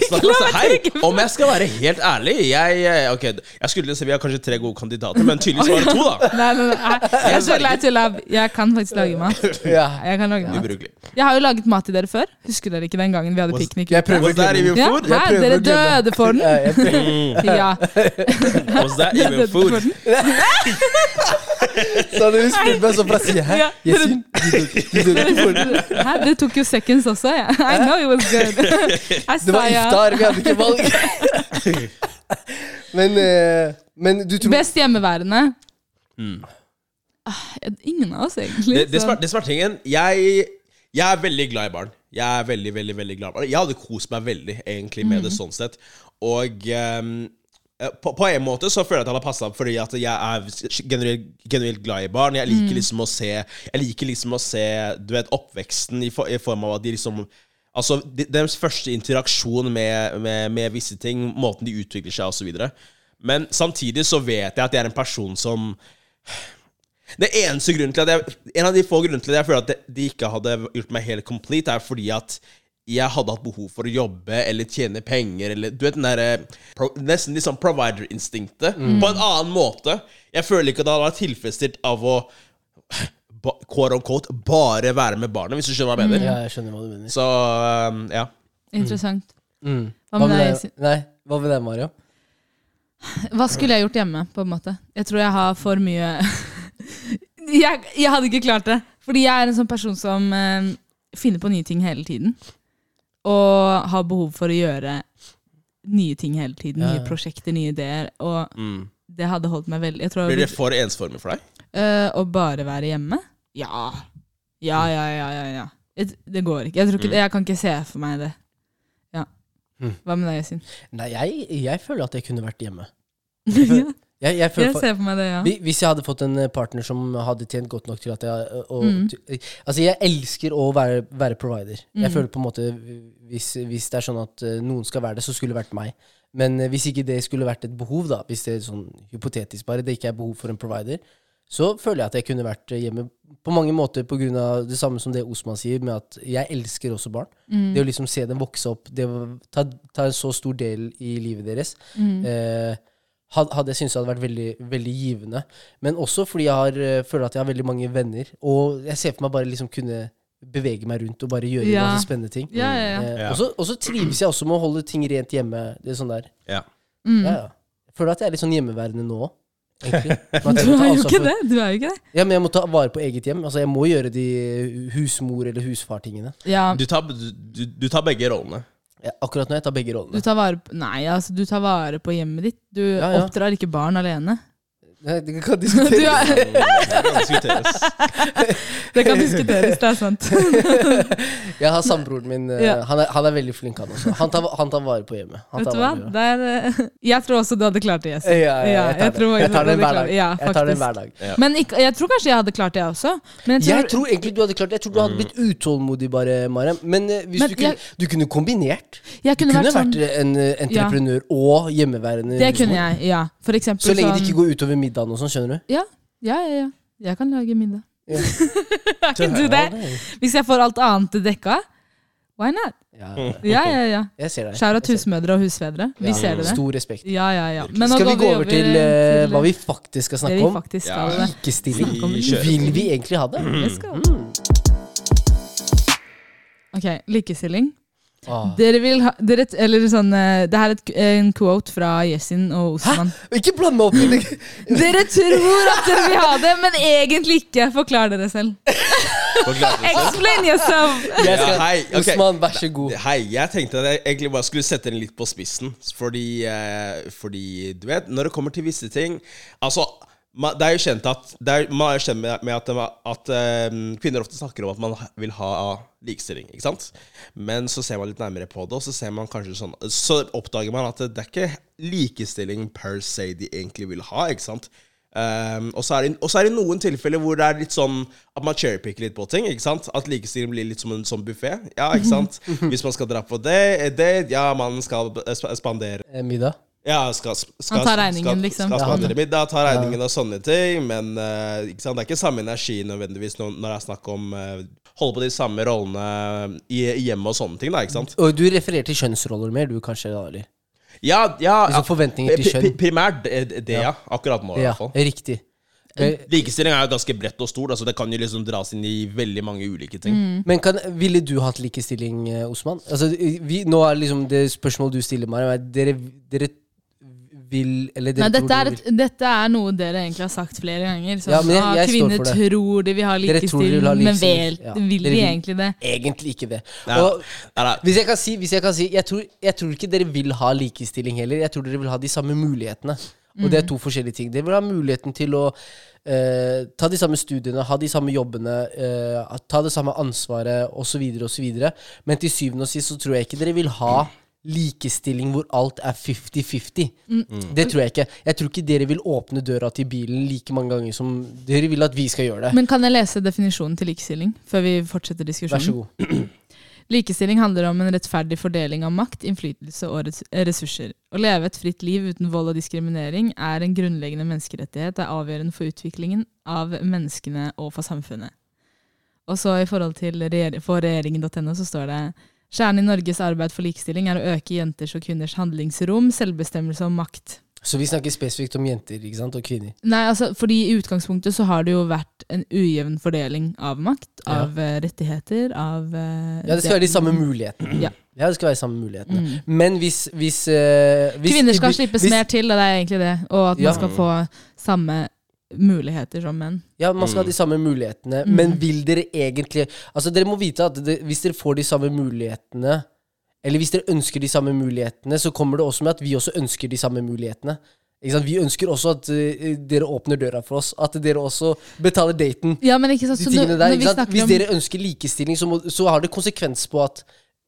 Snakk for deg selv. Hei! Om jeg skal være helt ærlig Jeg, eh, ok, jeg skulle si vi har kanskje tre gode kandidater, men tydeligvis var det to, da. Nei, nei, nei. Jeg jeg tuller. Jeg kan faktisk lage mat. Ja. Jeg kan lage mat. Jeg har jo laget mat til dere før. Husker dere ikke den gangen vi hadde piknik? Jeg prøver that even Ja? Jeg hæ? Dere døde for den? Ja, jeg. Was that even food? Så hadde du spurt meg sånn fra sida her. Hæ? Det tok jo seconds også. Ja. I know it was good. I Det var iftar, vi hadde ikke valg. Men, eh, men du tror Best hjemmeværende? Mm. Ah, Ingen av oss, egentlig. Det, som er, tingen jeg, jeg er veldig glad i barn. Jeg er veldig, veldig, veldig glad i barn. Jeg hadde kost meg veldig egentlig med det sånn sett. Og ehm, eh, på, på en måte så føler jeg at han har passa fordi at jeg er genuint, genuint glad i barn. Jeg liker liksom å se Jeg liker liksom å se Du vet, oppveksten i, for, i form av at de liksom Altså, de- Deres første interaksjon med, med, med visse ting, måten de utvikler seg osv. Men samtidig så vet jeg at jeg er en person som det eneste grunnen til at jeg, En av de få grunnene til at jeg føler at de ikke hadde gjort meg helt complete, er fordi at jeg hadde hatt behov for å jobbe eller tjene penger eller Du vet den derre Nesten sånn provider-instinktet. På en annen måte. Jeg føler ikke at det hadde vært tilfredsstilt av å ba- quote on quote, bare være med barnet, hvis du skjønner hva jeg mener. Ja, jeg skjønner hva du mener. Så um, ja. Interessant. Mm. Hva med deg? Nei, hva med deg, Mario? Hva skulle jeg gjort hjemme, på en måte? Jeg tror jeg har for mye jeg, jeg hadde ikke klart det. Fordi jeg er en sånn person som uh, finner på nye ting hele tiden. Og har behov for å gjøre nye ting hele tiden. Ja, Nye prosjekter, nye ideer. Og Mm. det hadde holdt meg veldig Jeg tror jeg Blir det for ensformig for deg? Eh, Å bare være hjemme? Ja. Ja, ja, ja, ja, ja. Jeg- Det går ikke. Jeg, tror ikke Mm. jeg kan ikke se for meg det. Ja. Mm. Hva med deg, Yasin? Nei, jeg, jeg føler at jeg kunne vært hjemme. ja, Jeg, jeg føler jeg ser for meg det, ja. Hvis jeg hadde fått en eh, partner som hadde tjent godt nok til at jeg og, Mm. Altså, jeg elsker å være, være provider. Jeg Mm. føler på en måte hvis, hvis det er sånn at eh, noen skal være det, så skulle det vært meg. Men eh, hvis ikke det skulle vært et behov, da, hvis det er sånn hypotetisk bare, det ikke er behov for en provider, så føler jeg at jeg kunne vært eh, hjemme på mange måter på grunn av det samme som det Osman sier, med at jeg elsker også barn. Mm. Det å liksom se dem vokse opp, det å ta, ta en så stor del i livet deres, Mm. eh, hadde jeg syntes det hadde vært veldig, veldig givende. Men også fordi jeg har, eh, føler at jeg har veldig mange venner, og jeg ser for meg bare liksom kunne bevege meg rundt og bare gjøre Ja. masse spennende ting. Ja, ja, ja. Eh, Ja. og så- trives jeg også med å holde ting rent hjemme. Det er sånn der. Ja. Mm. Ja, ja. Jeg føler at jeg er litt sånn hjemmeværende nå òg, Du er jo ikke det. Du er jo ikke det. Ja, men jeg må ta vare på eget hjem. Altså, jeg må gjøre de husmor- eller husfartingene. Ja, Du tar, du, du, du tar begge rollene. Ja, akkurat nå jeg tar begge du tar vare på Nei, altså, du tar vare på hjemmet ditt. Du Ja, ja. oppdrar ikke barn alene. Nei, Det kan diskuteres. er, Det kan diskuteres. det kan diskuteres, det er sant. Jeg har sambroren min. eh, Ja. Han, er, han er veldig flink, han også. Han tar, han tar vare på hjemmet. Han Vet du hva? vare på- Det er, eh, jeg tror også du hadde klart det, Jesse. Ja, ja, jeg tar jeg tar den hver dag. Jeg tar den hver dag. Men ikke, jeg tror kanskje jeg hadde klart det også. Men jeg tror, Jeg tror egentlig du hadde klart det. Jeg tror du hadde blitt utålmodig, bare, Mariam. Men eh, hvis Men du, kunne, jeg- du kunne kombinert. jeg Du kunne, kunne vært sånn vært en entreprenør og hjemmeværende Det kunne jeg, ja. For eksempel Så lenge det sånn ikke går utover middagen og sånn, skjønner du? Ja, ja, ja. ja. Jeg kan lage middag. I can do that. Hvis jeg får alt annet dekka, why not? Ja, Ja, ja, ja. jeg ser deg. Shout-out husmødre og husfedre. Vi Ja, ser det. Stor respekt. Ja, ja, ja. Men nå Skal vi gå over til uh, hva vi faktisk skal det snakke vi om? faktisk Ja. skal. Likestilling. Vi Vil vi egentlig ha det? Det skal mm. Ok, likestilling. Ah. Dere vil ha dere, Eller sånn eh, Det her er et, en quote fra Yesin og Osman. Ikke bland meg opp i det! Dere tror at dere vil ha det, men egentlig ikke. Forklar dere selv. Forklare seg selv. Explain yourself! Jeg skal, Ja, hei, ok. Osman, vær så god. Hei, jeg tenkte at jeg egentlig bare skulle sette den litt på spissen. Fordi, eh, fordi du vet, når det kommer til visse ting Altså, det er jo kjent at det er, Man er jo kjent med, at, at eh, kvinner ofte snakker om at man vil ha likestilling. Ikke sant? Men så ser man litt nærmere på det, og så ser man kanskje sånn Så oppdager man at det, er ikke likestilling per se de egentlig vil ha. Ikke sant? Um, og, så er det, og så er det noen tilfeller hvor det er litt sånn at man cherrypicker litt på ting. ikke sant? At likestilling blir litt som en sånn buffé. Ja, ikke sant? Hvis man skal dra på det, det ja, man skal spandere Eh, Middag? Ja, skal, skal, Han tar regningen, skal, liksom. Skal Ja, han- spandere middag, ta regningen og sånne ting. Men uh, ikke sant? det er ikke samme energi nødvendigvis når, når det er snakk om uh, holde på de samme rollene i, i hjemmet og sånne ting. da, ikke sant? Og du refererer til kjønnsroller mer, du kanskje? da, eller? Ja, ja, Liksom forventninger til kjønn. Primært det, det ja. Akkurat nå, i Ja, hvert fall. riktig. Eh, Likestilling er jo ganske bredt og stort. Altså det kan jo liksom dras inn i veldig mange ulike ting. Mm. Men kan, ville du hatt likestilling, eh, Osman? Altså, vi, nå er liksom det spørsmålet du stiller meg, er dere, dere vil Eller dere Nei, tror dette, er dere vil. dette er noe dere egentlig har sagt flere ganger. Sånn, Ja, men jeg- ah, jeg står kvinner for det. tror de vil ha Dere tror de likestilling, vil ha men likestilling. vel, Ja. vil Dere de vil- egentlig det? Egentlig ikke det. Nei, Og nei, nei. hvis jeg kan si, hvis jeg, kan si jeg, tror, jeg tror ikke dere vil ha likestilling heller. Jeg tror dere vil ha de samme mulighetene. Og det er to forskjellige ting. Dere vil ha muligheten til å eh, ta de samme studiene, ha de samme jobbene, eh, ta det samme ansvaret osv. osv. Men til syvende og sist så tror jeg ikke dere vil ha likestilling hvor alt er 50-50. Det tror jeg ikke. Jeg tror ikke dere vil åpne døra til bilen like mange ganger som dere vil at vi skal gjøre det. Men kan jeg lese definisjonen til likestilling før vi fortsetter diskusjonen? Vær så god. Likestilling handler om en rettferdig fordeling av makt, innflytelse og ressurser. Å leve et fritt liv uten vold og diskriminering er en grunnleggende menneskerettighet. Det er avgjørende for utviklingen av menneskene og for samfunnet. Og så i forhold til regjer for regjeringen.no så står det Kjernen i Norges arbeid for likestilling er å øke jenters og kvinners handlingsrom, selvbestemmelse og makt. Så vi snakker spesifikt om jenter ikke sant? og kvinner. Nei, altså, fordi I utgangspunktet så har det jo vært en ujevn fordeling av makt, av ja. rettigheter, av eh, Ja, det skal være de samme mulighetene. Ja. Ja, det skal være samme mulighetene. Mm. Men hvis, hvis, uh, hvis Kvinner skal slippes hvis- mer til, og det er egentlig det. Og at Ja. skal få samme muligheter som menn. Ja, man skal ha de samme mulighetene. Mm. Men vil dere egentlig Altså, dere må vite at det, hvis dere får de samme mulighetene Eller hvis dere ønsker de samme mulighetene, så kommer det også med at vi også ønsker de samme mulighetene. Ikke sant? Vi ønsker også at uh, dere åpner døra for oss. At dere også betaler daten. Ja, men ikke sant, De så tingene når, der, når ikke vi sant? Hvis dere ønsker likestilling, så, må, så har det konsekvens på at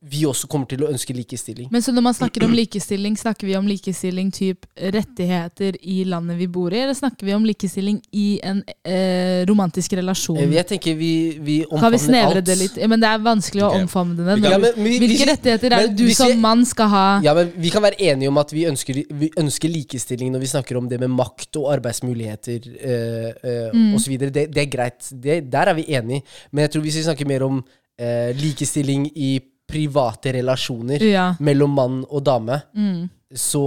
vi også kommer til å ønske likestilling. men så når man snakker om likestilling, snakker vi om likestilling typ rettigheter i landet vi bor i, eller snakker vi om likestilling i en eh, romantisk relasjon? Eh, Jeg tenker vi, vi Kan vi snevre alt. det litt? Ja, men det er vanskelig å okay. omfavne det. Når, Ja, men vi- hvilke hvis- rettigheter er det du som mann skal ha? Ja, men Vi kan være enige om at vi ønsker, vi ønsker likestilling når vi snakker om det med makt og arbeidsmuligheter eh, eh, Mm. osv. Det, det er greit. Det, der er vi enige. Men jeg tror hvis vi snakker mer om eh, likestilling i private relasjoner Ja. mellom mann og dame, Mm. så,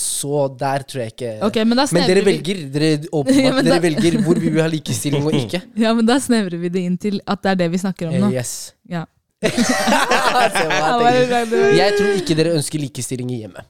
så der tror jeg ikke okay, men Men dere velger dere, Ja, men dere velger hvor vi vil ha likestilling og ikke. Ja, men da snevrer vi det inn til at det er det vi snakker om Eh, nå. yes. Ja. Jeg. Jeg tror ikke dere ønsker likestilling i hjemmet.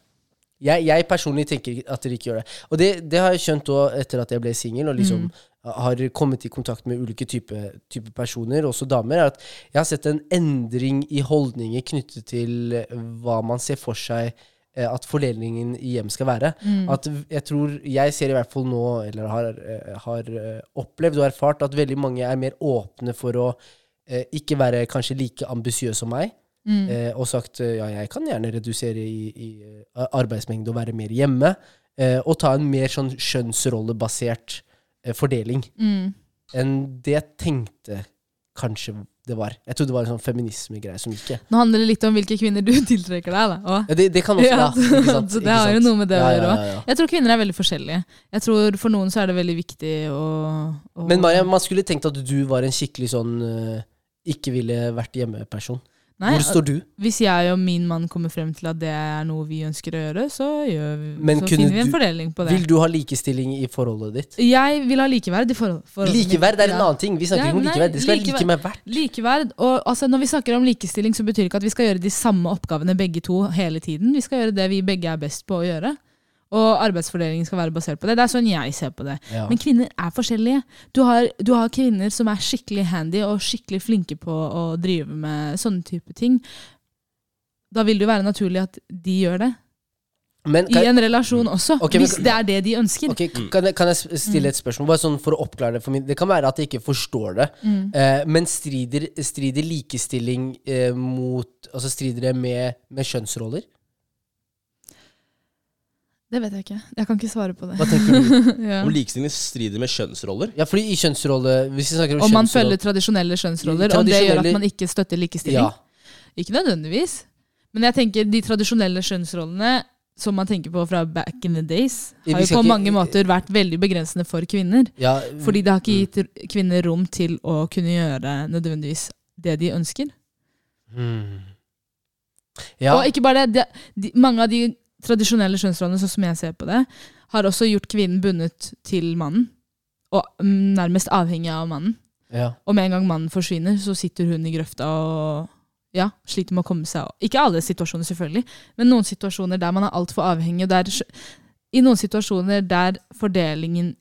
Jeg, jeg personlig tenker at dere ikke gjør det. Og det, det har jeg skjønt òg etter at jeg ble singel og liksom har kommet i kontakt med ulike typer type personer, også damer. er at Jeg har sett en endring i holdninger knyttet til eh, hva man ser for seg eh, at fordelingen i hjem skal være. At jeg tror Jeg ser i hvert fall nå, eller har, eh, har opplevd og erfart, at veldig mange er mer åpne for å eh, ikke være kanskje like ambisiøs som meg. Mm. Eh, og sagt eh, ja, jeg kan gjerne redusere i, i eh, arbeidsmengde og være mer hjemme. Eh, og ta en mer sånn skjønnsrollebasert eh, fordeling Mm. enn det jeg tenkte kanskje det var. Jeg trodde det var en sånn feminismegreie som gikk. Nå handler det litt om hvilke kvinner du tiltrekker deg. da ja, det, det kan også, ja. Ikke sant, det har jo noe med det å Ja, gjøre ja. Jeg tror kvinner er veldig forskjellige. Jeg tror For noen så er det veldig viktig å, å Men Maria, man skulle tenkt at du var en skikkelig sånn eh, ikke ville vært hjemme-person. Nei, Hvor står du? Hvis jeg og min mann kommer frem til at det er noe vi ønsker å gjøre, så, gjør vi, så finner vi en fordeling på det. Vil du ha likestilling i forholdet ditt? Jeg vil ha likeverd i forhold, forholdet. Likeverd er en Ja. annen ting. Vi snakker ikke om likeverd. Det skal være like med verdt. Likeverd, og altså, Når vi snakker om likestilling, så betyr det ikke at vi skal gjøre de samme oppgavene begge to hele tiden. Vi skal gjøre det vi begge er best på å gjøre. Og arbeidsfordelingen skal være basert på det. Det er sånn jeg ser på det. Ja. Men kvinner er forskjellige. Du har, du har kvinner som er skikkelig handy og skikkelig flinke på å drive med sånne type ting. Da vil det jo være naturlig at de gjør det. Men I en relasjon også, Ok, men- hvis det er det de ønsker. Okay, kan, jeg, kan jeg stille et spørsmål? Bare sånn for å oppklare det for min Det kan være at jeg ikke forstår det. Mm. Eh, men strider, strider likestilling eh, mot Altså strider det med, med kjønnsroller? Det vet jeg ikke. Jeg kan ikke svare på det. Hva tenker du? ja. Om likestilling strider med kjønnsroller? Ja, fordi i kjønnsrolle Hvis vi snakker om, Om man følger tradisjonelle kjønnsroller, om det gjør at man ikke støtter likestilling. Ja. Ikke nødvendigvis. Men jeg tenker de tradisjonelle kjønnsrollene som man tenker på fra back in the days, har jo på ikke- mange måter vært veldig begrensende for kvinner. ja, Fordi det har ikke gitt kvinner rom til å kunne gjøre nødvendigvis det de ønsker. mm. ja. Og ikke bare det, de, de, mange av de tradisjonelle kjønnsrollene, sånn som jeg ser på det, har også gjort kvinnen bundet til mannen. Og mm, nærmest avhengig av mannen. ja. Og med en gang mannen forsvinner, så sitter hun i grøfta og ja, sliter med å komme seg Ikke alle situasjoner, selvfølgelig, men noen situasjoner der man er altfor avhengig. Der, I noen situasjoner der fordelingen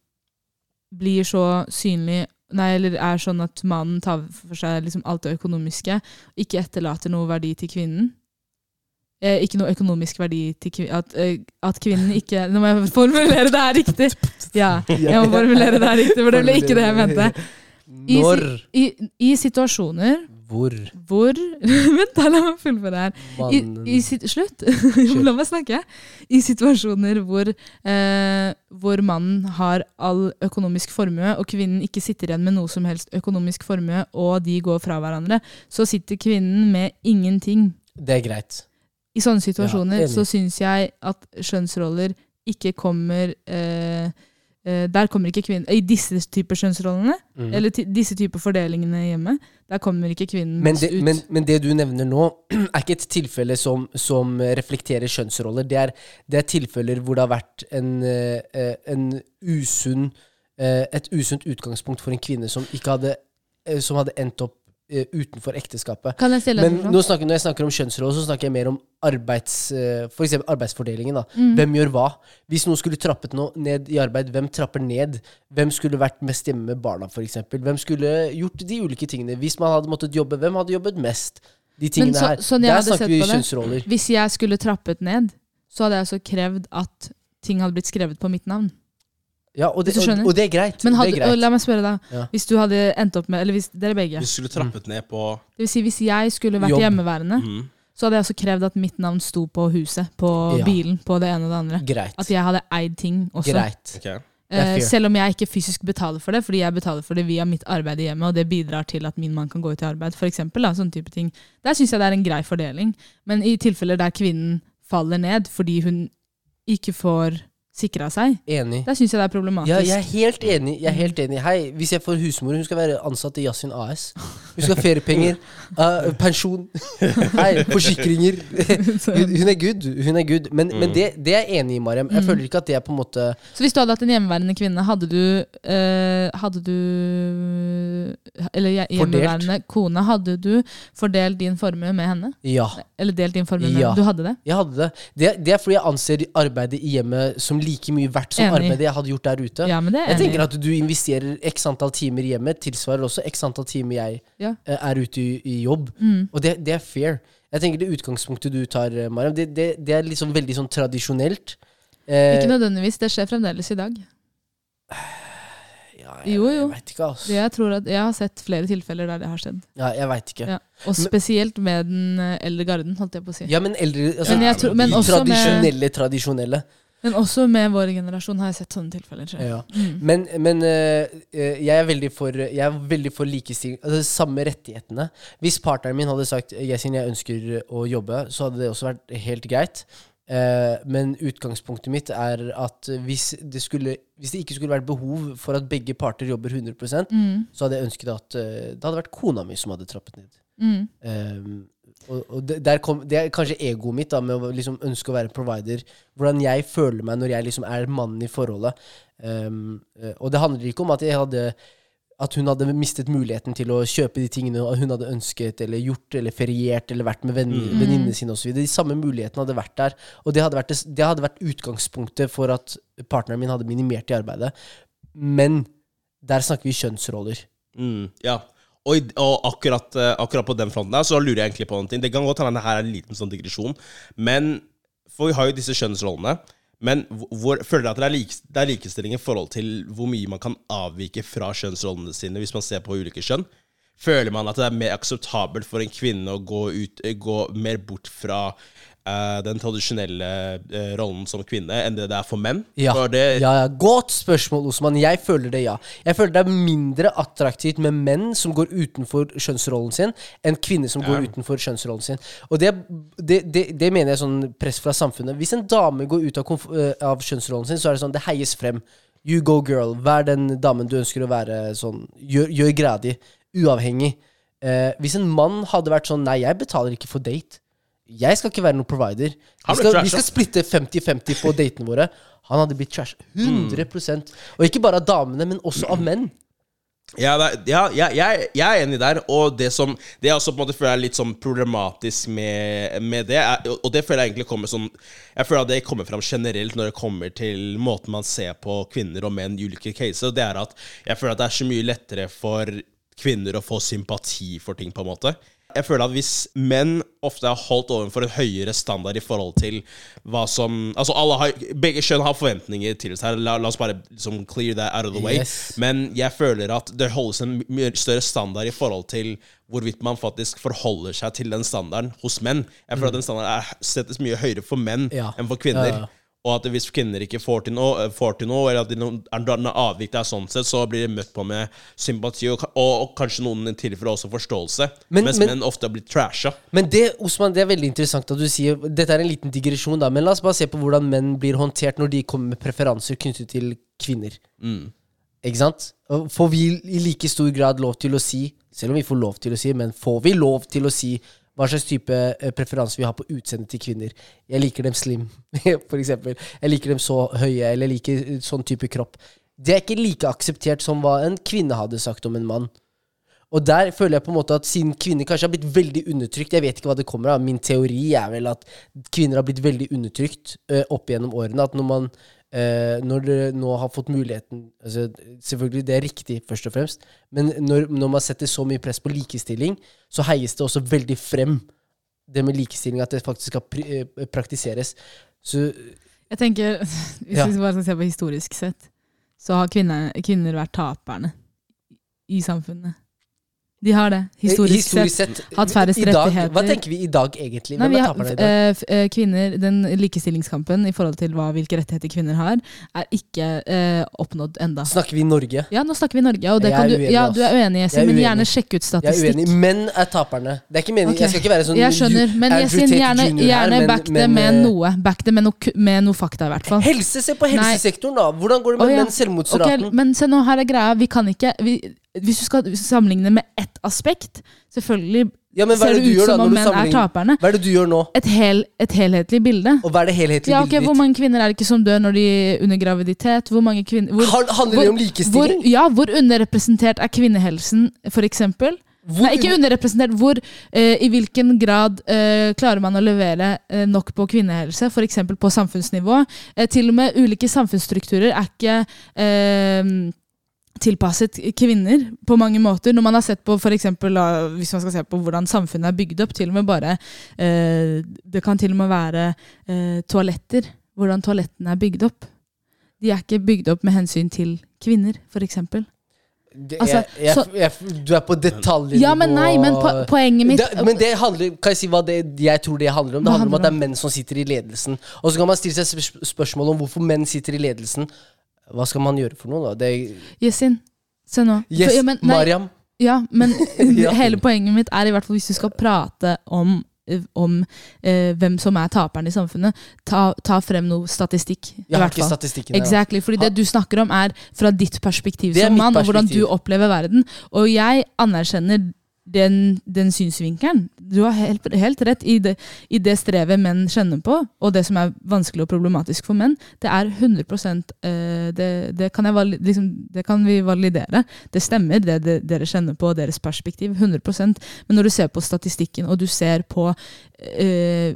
blir så synlig Nei, eller er sånn at mannen tar for seg liksom alt det økonomiske, ikke etterlater noe verdi til kvinnen. Eh, ikke noe økonomisk verdi til kvinnen. At, eh, at kvinnen ikke Nå må jeg formulere det her riktig! Ja, jeg må formulere det her riktig, for det ble ikke det jeg mente. I, Når i, I situasjoner Hvor hvor Vent, da, la meg fullføre her. I, i slutt! la meg snakke. I situasjoner hvor, eh, hvor mannen har all økonomisk formue, og kvinnen ikke sitter igjen med noe som helst økonomisk formue, og de går fra hverandre, så sitter kvinnen med ingenting. Det er greit. I sånne situasjoner ja, så syns jeg at skjønnsroller ikke kommer eh, eh, Der kommer ikke kvinnen I disse typer skjønnsrollene, Mm. eller disse typer fordelingene hjemme, der kommer ikke kvinnen Men det, ut. men, men det du nevner nå, er ikke et tilfelle som, som reflekterer skjønnsroller. Det er, det er tilfeller hvor det har vært en, eh, en usunn, eh, et usunt utgangspunkt for en kvinne som, hadde, eh, som hadde endt opp eh, utenfor ekteskapet. kan jeg stille Men nå snakker, når jeg snakker om kjønnsroller, så snakker jeg mer om arbeids, eh, for arbeidsfordelingen. Da. Mm. Hvem gjør hva? Hvis noen skulle trappet noe ned i arbeid, hvem trapper ned? Hvem skulle vært mest hjemme med barna, f.eks.? Hvem skulle gjort de ulike tingene? Hvis man hadde måttet jobbe, hvem hadde jobbet mest? De tingene så- her. sånn Der snakker vi kjønnsroller. Hvis jeg skulle trappet ned, så hadde jeg altså krevd at ting hadde blitt skrevet på mitt navn. Ja, og det, og, og det er greit. Men det hadde, er greit. og la meg spørre deg, Ja. hvis du hadde endt opp med Eller hvis dere begge. Hvis du skulle trappet ned på Det vil si, hvis jeg skulle vært Jobb. hjemmeværende, mm. så hadde jeg også krevd at mitt navn sto på huset, på Ja. bilen, på det ene og det andre. Greit. At jeg hadde eid ting også. greit. Okay. Eh, selv om jeg ikke fysisk betaler for det, fordi jeg betaler for det via mitt arbeid i hjemmet, og det bidrar til at min mann kan gå ut i arbeid, for eksempel, da, sånne type ting. Der syns jeg det er en grei fordeling. Men i tilfeller der kvinnen faller ned fordi hun ikke får sikra seg, Enig. der syns jeg det er problematisk. Ja, jeg er helt enig. Jeg er helt enig. Hei, hvis jeg får husmor, hun skal være ansatt i Yasin AS. Hun skal ha feriepenger, uh, pensjon, hei, forsikringer. hun, er good. Hun er good. Men, men det, det er jeg enig i, Mariam. Jeg Mm. føler ikke at det er på en måte Så hvis du hadde hatt en hjemmeværende kvinne, hadde du uh, Hadde du Eller hje- hjemmeværende kone, hadde du fordelt din formue med henne? Ja. Eller delt din formue med Ja. henne? Du hadde det? Jeg hadde det. det. Det er fordi jeg anser arbeidet i hjemmet som like mye verdt som Enig. arbeidet jeg hadde gjort der ute. Ja, men Jeg tenker at du investerer x antall timer hjemme, tilsvarer også x antall timer jeg Ja. eh, er ute i, i jobb. Mm. Og det, det er fair. Jeg tenker Det utgangspunktet du tar, eh, Mariam, det, det, det er liksom veldig sånn tradisjonelt. Eh, Ikke nødvendigvis. Det skjer fremdeles i dag. ja, jeg, Jo, jo. Jeg ikke, altså. Jeg, tror at, jeg har sett flere tilfeller der det har skjedd. Ja, jeg vet ikke. Ja. Og spesielt med den eldre garden, holdt jeg på å si. Ja, men eldre altså, Men tror- men de Tradisjonelle, tradisjonelle. Men også med vår generasjon har jeg sett sånne tilfeller. Ja. Mm. Men, men eh, jeg, er veldig for, jeg er veldig for likestilling. Altså, samme rettighetene. Hvis partneren min hadde sagt Yasin, jeg ønsker å jobbe, så hadde det også vært helt greit. Uh, men utgangspunktet mitt er at hvis det, skulle, hvis det ikke skulle vært behov for at begge parter jobber 100 Mm. så hadde jeg ønsket at uh, det hadde vært kona mi som hadde trappet ned. Mm. Og, og det, kom, det er kanskje egoet mitt da, med å liksom ønske å være provider. Hvordan jeg føler meg når jeg liksom er mannen i forholdet. Um, og det handler ikke om at, hadde, at hun hadde mistet muligheten til å kjøpe de tingene hun hadde ønsket, eller gjort, eller feriert, eller vært med venninnene Mm. sine osv. De samme mulighetene hadde vært der. Og det hadde vært, det, det hadde vært utgangspunktet for at partneren min hadde minimert i arbeidet. Men der snakker vi kjønnsroller. Mm, ja. Og, og akkurat, eh, akkurat på den fronten der, så lurer jeg egentlig på noen ting. Det kan godt hende det her er en liten sånn digresjon, men For vi har jo disse kjønnsrollene. Men hvor, føler dere at det er, like, det er likestilling i forhold til hvor mye man kan avvike fra kjønnsrollene sine hvis man ser på ulike kjønn? Føler man at det er mer akseptabelt for en kvinne å gå, ut, gå mer bort fra eh, den tradisjonelle uh, rollen som kvinne enn det det er for menn? Ja. For det, ja, ja. Godt spørsmål, Osman. Jeg føler det, ja. Jeg føler det er mindre attraktivt med menn som går utenfor kjønnsrollen sin, enn kvinner som går utenfor kjønnsrollen sin. Og det, det, det, mener jeg sånn press fra samfunnet. Hvis en dame går ut av, eh, av kjønnsrollen sin, så er det sånn det heies frem. You go, girl. Vær den damen du ønsker å være. Sånn. Gjør, gjør greia di. Uavhengig. Eh, hvis en mann hadde vært sånn Nei, jeg betaler ikke for date. Jeg skal ikke være noen provider. Vi skal, vi skal splitte 50-50 på datene våre. Han hadde blitt trash. 100 Og ikke bare av damene, men også av menn. Ja, er- ja jeg, jeg, jeg er enig der. Og det som Det jeg også på en måte føler er litt sånn problematisk med, med det, er, og det føler jeg egentlig kommer sånn Jeg føler at det kommer fram generelt når det kommer til måten man ser på kvinner og menn i ulike caser. Og det er at jeg føler at det er så mye lettere for kvinner å få sympati for ting, på en måte. Jeg føler at hvis menn ofte er holdt overfor en høyere standard i forhold til hva som Altså, alle har, begge kjønn har forventninger til seg. La, la oss bare liksom clear that out of the way. Yes. Men jeg føler at det holdes en mye større standard i forhold til hvorvidt man faktisk forholder seg til den standarden hos menn. Jeg føler at den standarden er, settes mye høyere for menn Ja. enn for kvinner. Ja, ja. Og at hvis kvinner ikke får til noe, får til noe eller at de er avvik der sånn sett, så blir de møtt på med sympati og, og, og kanskje noen tilfeller også forståelse. Men- mens men- menn ofte blitt trasha. Men det, Osman, det er veldig interessant at du sier Dette er en liten digresjon, da, men la oss bare se på hvordan menn blir håndtert når de kommer med preferanser knyttet til kvinner. Ikke sant? Får vi i like stor grad lov til å si, selv om vi får lov til å si, men får vi lov til å si hva slags type eh, preferanse vi har på utseendet til kvinner? Jeg liker dem slim, eksempel. Jeg liker dem så høye, eller jeg liker eh, sånn type kropp. Det er ikke like akseptert som hva en kvinne hadde sagt om en mann. Og der føler jeg på en måte at siden kvinner kanskje har blitt veldig undertrykt Jeg vet ikke hva det kommer av. Min teori er vel at kvinner har blitt veldig undertrykt uh, opp gjennom årene. At når man eh, Når dere nå har fått muligheten altså, Selvfølgelig, det er riktig, først og fremst. Men når, når man setter så mye press på likestilling, så heies det også veldig frem. Det med likestilling, at det faktisk skal eh, praktiseres. Så Jeg tenker, Hvis Ja. vi bare skal se på historisk sett, så har kvinner, kvinner vært taperne i samfunnet. De har det, historisk, eh, historisk sett. hatt færrest dag, rettigheter. Hva tenker vi i dag, egentlig? Nei, har, dag? eh, eh, kvinner, Den likestillingskampen i forhold til hva, hvilke rettigheter kvinner har, er ikke uh, oppnådd enda. Snakker vi Norge? Ja, nå snakker vi Norge, og det Jeg kan er du, uenig, ja, du er uenig, er men gjerne sjekk ut statistikk. Jeg er uenig. Menn er taperne. Det er ikke meningen, Okay. Jeg skal ikke være sånn Jeg skjønner, men Yasin, gjerne, gjerne back det med noe. Back det med noe, med noe fakta, i hvert fall. Helse, se på Nei. helsesektoren, da. Hvordan går det med oh, ja. menns selvmordsraten? Okay, men se nå, her er greia. Vi kan ikke vi, Hvis du skal sammenligne med ett aspekt, selvfølgelig ja, ser er det det ut da som om menn er taperne. Hva er det du gjør nå? Et, hel, et helhetlig bilde. Og hva er det helhetlige Ja, okay, bildet Hvor mange kvinner er det ikke som dør når de under graviditet? Hvor mange kvinner hvor, Han- Handler det om likestilling? Hvor, ja, hvor underrepresentert er kvinnehelsen, eksempel? Hvor- Nei, ikke underrepresentert. Hvor, eh, I hvilken grad eh, klarer man å levere eh, nok på kvinnehelse, f.eks. på samfunnsnivå? Eh, til og med ulike samfunnsstrukturer er ikke eh, tilpasset kvinner på mange måter. Når man har sett på for eksempel, Hvis man skal se på hvordan samfunnet er bygd opp, til og med bare eh, Det kan til og med være eh, toaletter. Hvordan toalettene er bygd opp. De er ikke bygd opp med hensyn til kvinner, f.eks. Altså, du er på detaljnivå. Ja, men nei, men po poenget mitt det, Men det handler Kan jeg si hva det, jeg tror det handler om? Det Hva handler om at det er menn som sitter i ledelsen. Og så kan man stille seg spørsmål om hvorfor menn sitter i ledelsen. Hva skal man gjøre for noe, da? Yesin, se nå. yes, ja, men, Mariam. Ja, men Ja. hele poenget mitt er i hvert fall hvis du skal prate om, om eh, hvem som er taperen i samfunnet, ta, ta frem noe statistikk. Jeg har ikke fall. statistikken. Exactly, fordi det du snakker om er fra ditt perspektiv er som mann, og hvordan du opplever verden. Og jeg anerkjenner den, den synsvinkelen. Du har helt, helt rett i det, i det strevet menn kjenner på, og det som er vanskelig og problematisk for menn. Det er 100 eh, det, det, kan jeg, liksom, det kan vi validere. Det stemmer, det, dere kjenner på, deres perspektiv. 100 Men når du ser på statistikken, og du ser på eh,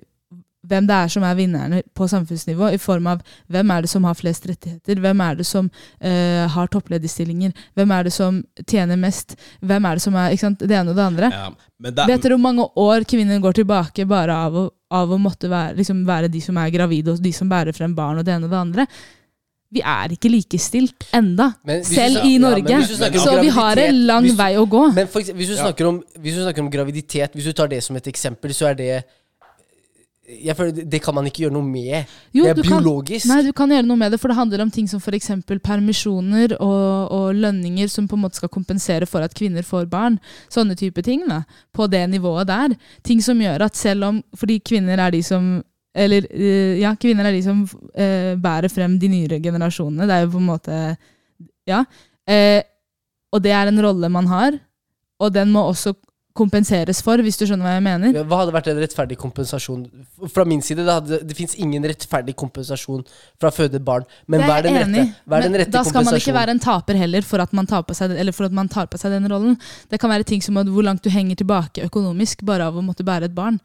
hvem det er som er vinnerne på samfunnsnivå, i form av hvem er det som har flest rettigheter, hvem er det som uh, har topplederstillinger, hvem er det som tjener mest, hvem er det som er ikke sant, det ene og det andre. Ja, men det, Vet dere hvor mange år kvinner går tilbake bare av å, av å måtte være, liksom være de som er gravide, og de som bærer frem barn, og det ene og det andre? Vi er ikke likestilt enda, du selv snak- i ja, men Norge. du om Så vi har en lang du- vei å gå. Men for hvis, du Ja. om, hvis du snakker om graviditet, hvis du tar det som et eksempel, så er det jeg føler det- Det kan man ikke gjøre noe med. Jo, det er biologisk. kan-. Nei, du kan gjøre noe med det, for det handler om ting som f.eks. permisjoner og, og lønninger som på en måte skal kompensere for at kvinner får barn. Sånne type ting. da, På det nivået der. Ting som gjør at selv om Fordi kvinner er de som eller eh, ja, kvinner er de som eh, bærer frem de nyere generasjonene. Det er jo på en måte Ja. Eh, og det er en rolle man har, og den må også kompenseres for, hvis du skjønner hva jeg mener. Hva hadde vært en rettferdig kompensasjon? Fra min side, det, hadde, det fins ingen rettferdig kompensasjon fra å føde barn. Men hva er den rette, er den rette Da skal man ikke være en taper heller for at man tar på seg, eller for at man tar på seg den rollen. Det kan være ting som hvor langt du henger tilbake økonomisk bare av å måtte bære et barn.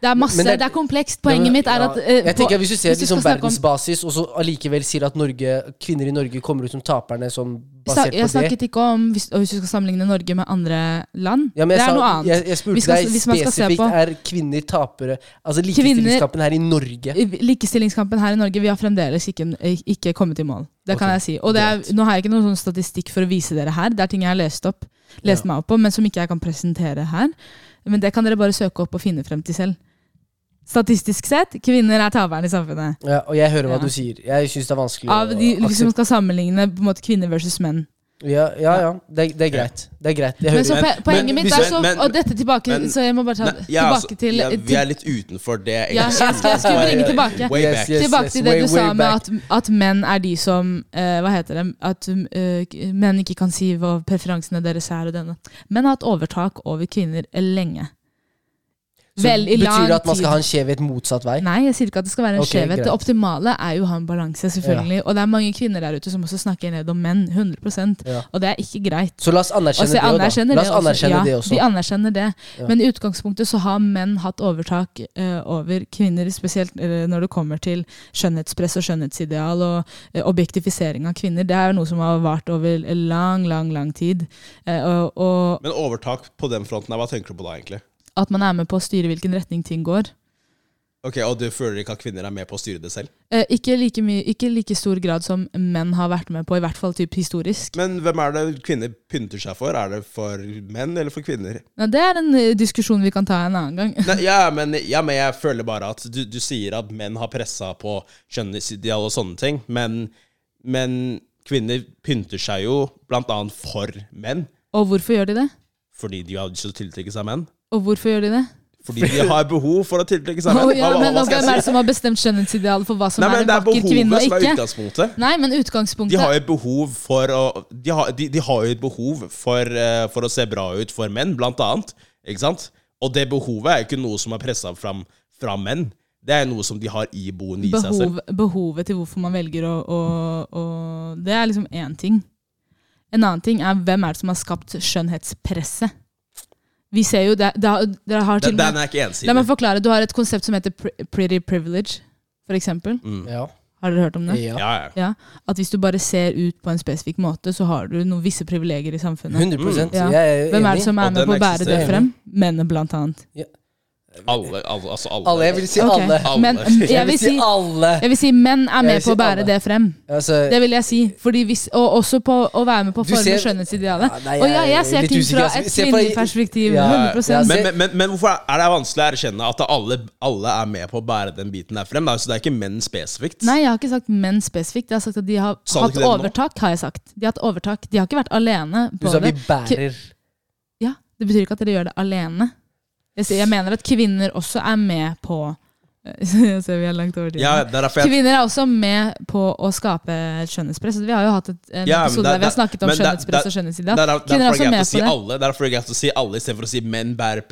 Det er masse, det det, det- er, komplekst. Poenget Ja, mitt er at uh, Jeg tenker at Hvis du ser hvis du liksom verdensbasis, og så allikevel sier at Norge, kvinner i Norge kommer ut som taperne sånn Jeg basert Jeg på det snakket ikke om hvis, hvis du skal sammenligne Norge med andre land. ja, men det er sa, noe annet. jeg, jeg spurte skal- deg spesifikt på- er kvinner tapere Altså likestillingskampen her i Norge. Likestillingskampen her i Norge, vi har fremdeles ikke, ikke kommet i mål. Det kan jeg si. Og det er, nå har jeg ikke noen sånn statistikk for å vise dere her. Det er ting jeg har lest opp, lest Ja. meg opp på, men som ikke jeg kan presentere her. Men det kan dere bare søke opp og finne frem til selv. Statistisk sett, kvinner er taperne i samfunnet. Ja, og jeg hører hva Ja. du sier. Jeg syns det er vanskelig Av de liksom skal sammenligne på en måte kvinner versus menn. Ja, ja. ja. Det, det er greit. Det er greit. Jeg Men så hører. po- poenget men mitt hvis- er så men- Og dette tilbake men- Så jeg må bare ta Nei, ja, tilbake altså, til, ja, Vi er litt utenfor det. Ja, jeg skal- jeg skulle bringe tilbake. Way Yes, back. yes. Tilbake til det way, du sa med back. at, at menn er de som eh, Hva heter det? At eh, k- menn ikke kan si hva preferansene deres er. og denne. Menn har hatt overtak over kvinner lenge. Vel, betyr det at man skal ha en skjevhet motsatt vei? Nei, jeg sier ikke at det skal være en okay, skjevhet. Det optimale er jo å ha en balanse, selvfølgelig. Og det er mange kvinner der ute som også snakker ned om menn. 100 Ja. Og det er ikke greit. Så la oss anerkjenne så det også. La oss det også. anerkjenne ja, det også. Vi anerkjenner det. Ja. Men i utgangspunktet så har menn hatt overtak uh, over kvinner, spesielt uh, når det kommer til skjønnhetspress og skjønnhetsideal og uh, objektifisering av kvinner. Det er noe som har vart over lang, lang, lang tid. Og, og Men overtak på den fronten, her, hva tenker du på da, egentlig? At man er med på å styre hvilken retning ting går. Ok, Og du føler ikke at kvinner er med på å styre det selv? Eh, ikke, like mye, like stor grad som menn har vært med på, i hvert fall typ historisk. Men hvem er det kvinner pynter seg for? Er det for menn eller for kvinner? Ja, det er en eh, diskusjon vi kan ta en annen gang. Nei, ja, men, ja, men jeg føler bare at du, du sier at menn har pressa på kjønnsideal og sånne ting, men, men kvinner pynter seg jo blant annet for menn, Og hvorfor gjør de det? fordi de har lyst til å tiltrekke seg menn. Og hvorfor gjør de det? Fordi de har behov for å tiltrekke seg menn. Å, ja, Hva- hva- men hva jeg Hvem er det som har bestemt skjønnhetsidealet for hva som Nei, er en Det er vakker kvinne og som er ikke? utgangspunktet. Nei, men De utgangspunktet har jo et behov for å De har, de, de har et behov for, uh, for å se bra ut for menn, blant annet. Ikke sant? Og det behovet er jo ikke noe som er pressa fram fra menn. Det er noe som de har iboende i seg selv. behovet til hvorfor man velger å, å, å Det er liksom én ting. En annen ting er hvem er det som har skapt skjønnhetspresset? Vi ser jo det, det, det har til Den, den er ikke La meg forklare. Du har et konsept som heter pretty privilege, for eksempel. Mm. Ja. Har dere hørt om det? ja. Ja, ja. Ja, At hvis du bare ser ut på en spesifikk måte, så har du noen visse privilegier i samfunnet. 100 Ja. Jeg er Hvem er det som er med på å bære det frem? Mennene, blant annet. Alle, alle, altså alle. Alle. Jeg vil si okay. alle. Men jeg vil si jeg vil si menn er med på å bære alle. det frem. Altså, Det vil jeg si. Fordi hvis, og også på å være med på å Du forme skjønnhetsidealet. Og ja, jeg er ser ting fra altså. et kvinnelig perspektiv. Ja, 100 ja, Men, men, men, men hvorfor er det vanskelig å erkjenne at alle, alle er med på å bære den biten der frem? Da? Så det er ikke menn spesifikt? Nei, jeg har ikke sagt menn spesifikt. Jeg har sagt at de har Sa hatt overtak. har jeg sagt. De har hatt overtak. De har ikke vært alene På du på sa vi bærer. Ja, Det betyr ikke at dere gjør det alene. Jeg, mener at kvinner også er med på Jeg ser vi er langt over tiden. Ja, er Kvinner er også med på å skape et skjønnhetspress. Vi har jo hatt et, en Ja, episode der, der vi har snakket om skjønnhetspress og derfor Kvinner er det også greit med å si på det. alle Derfor er det greit å si alle istedenfor å si menn bærer,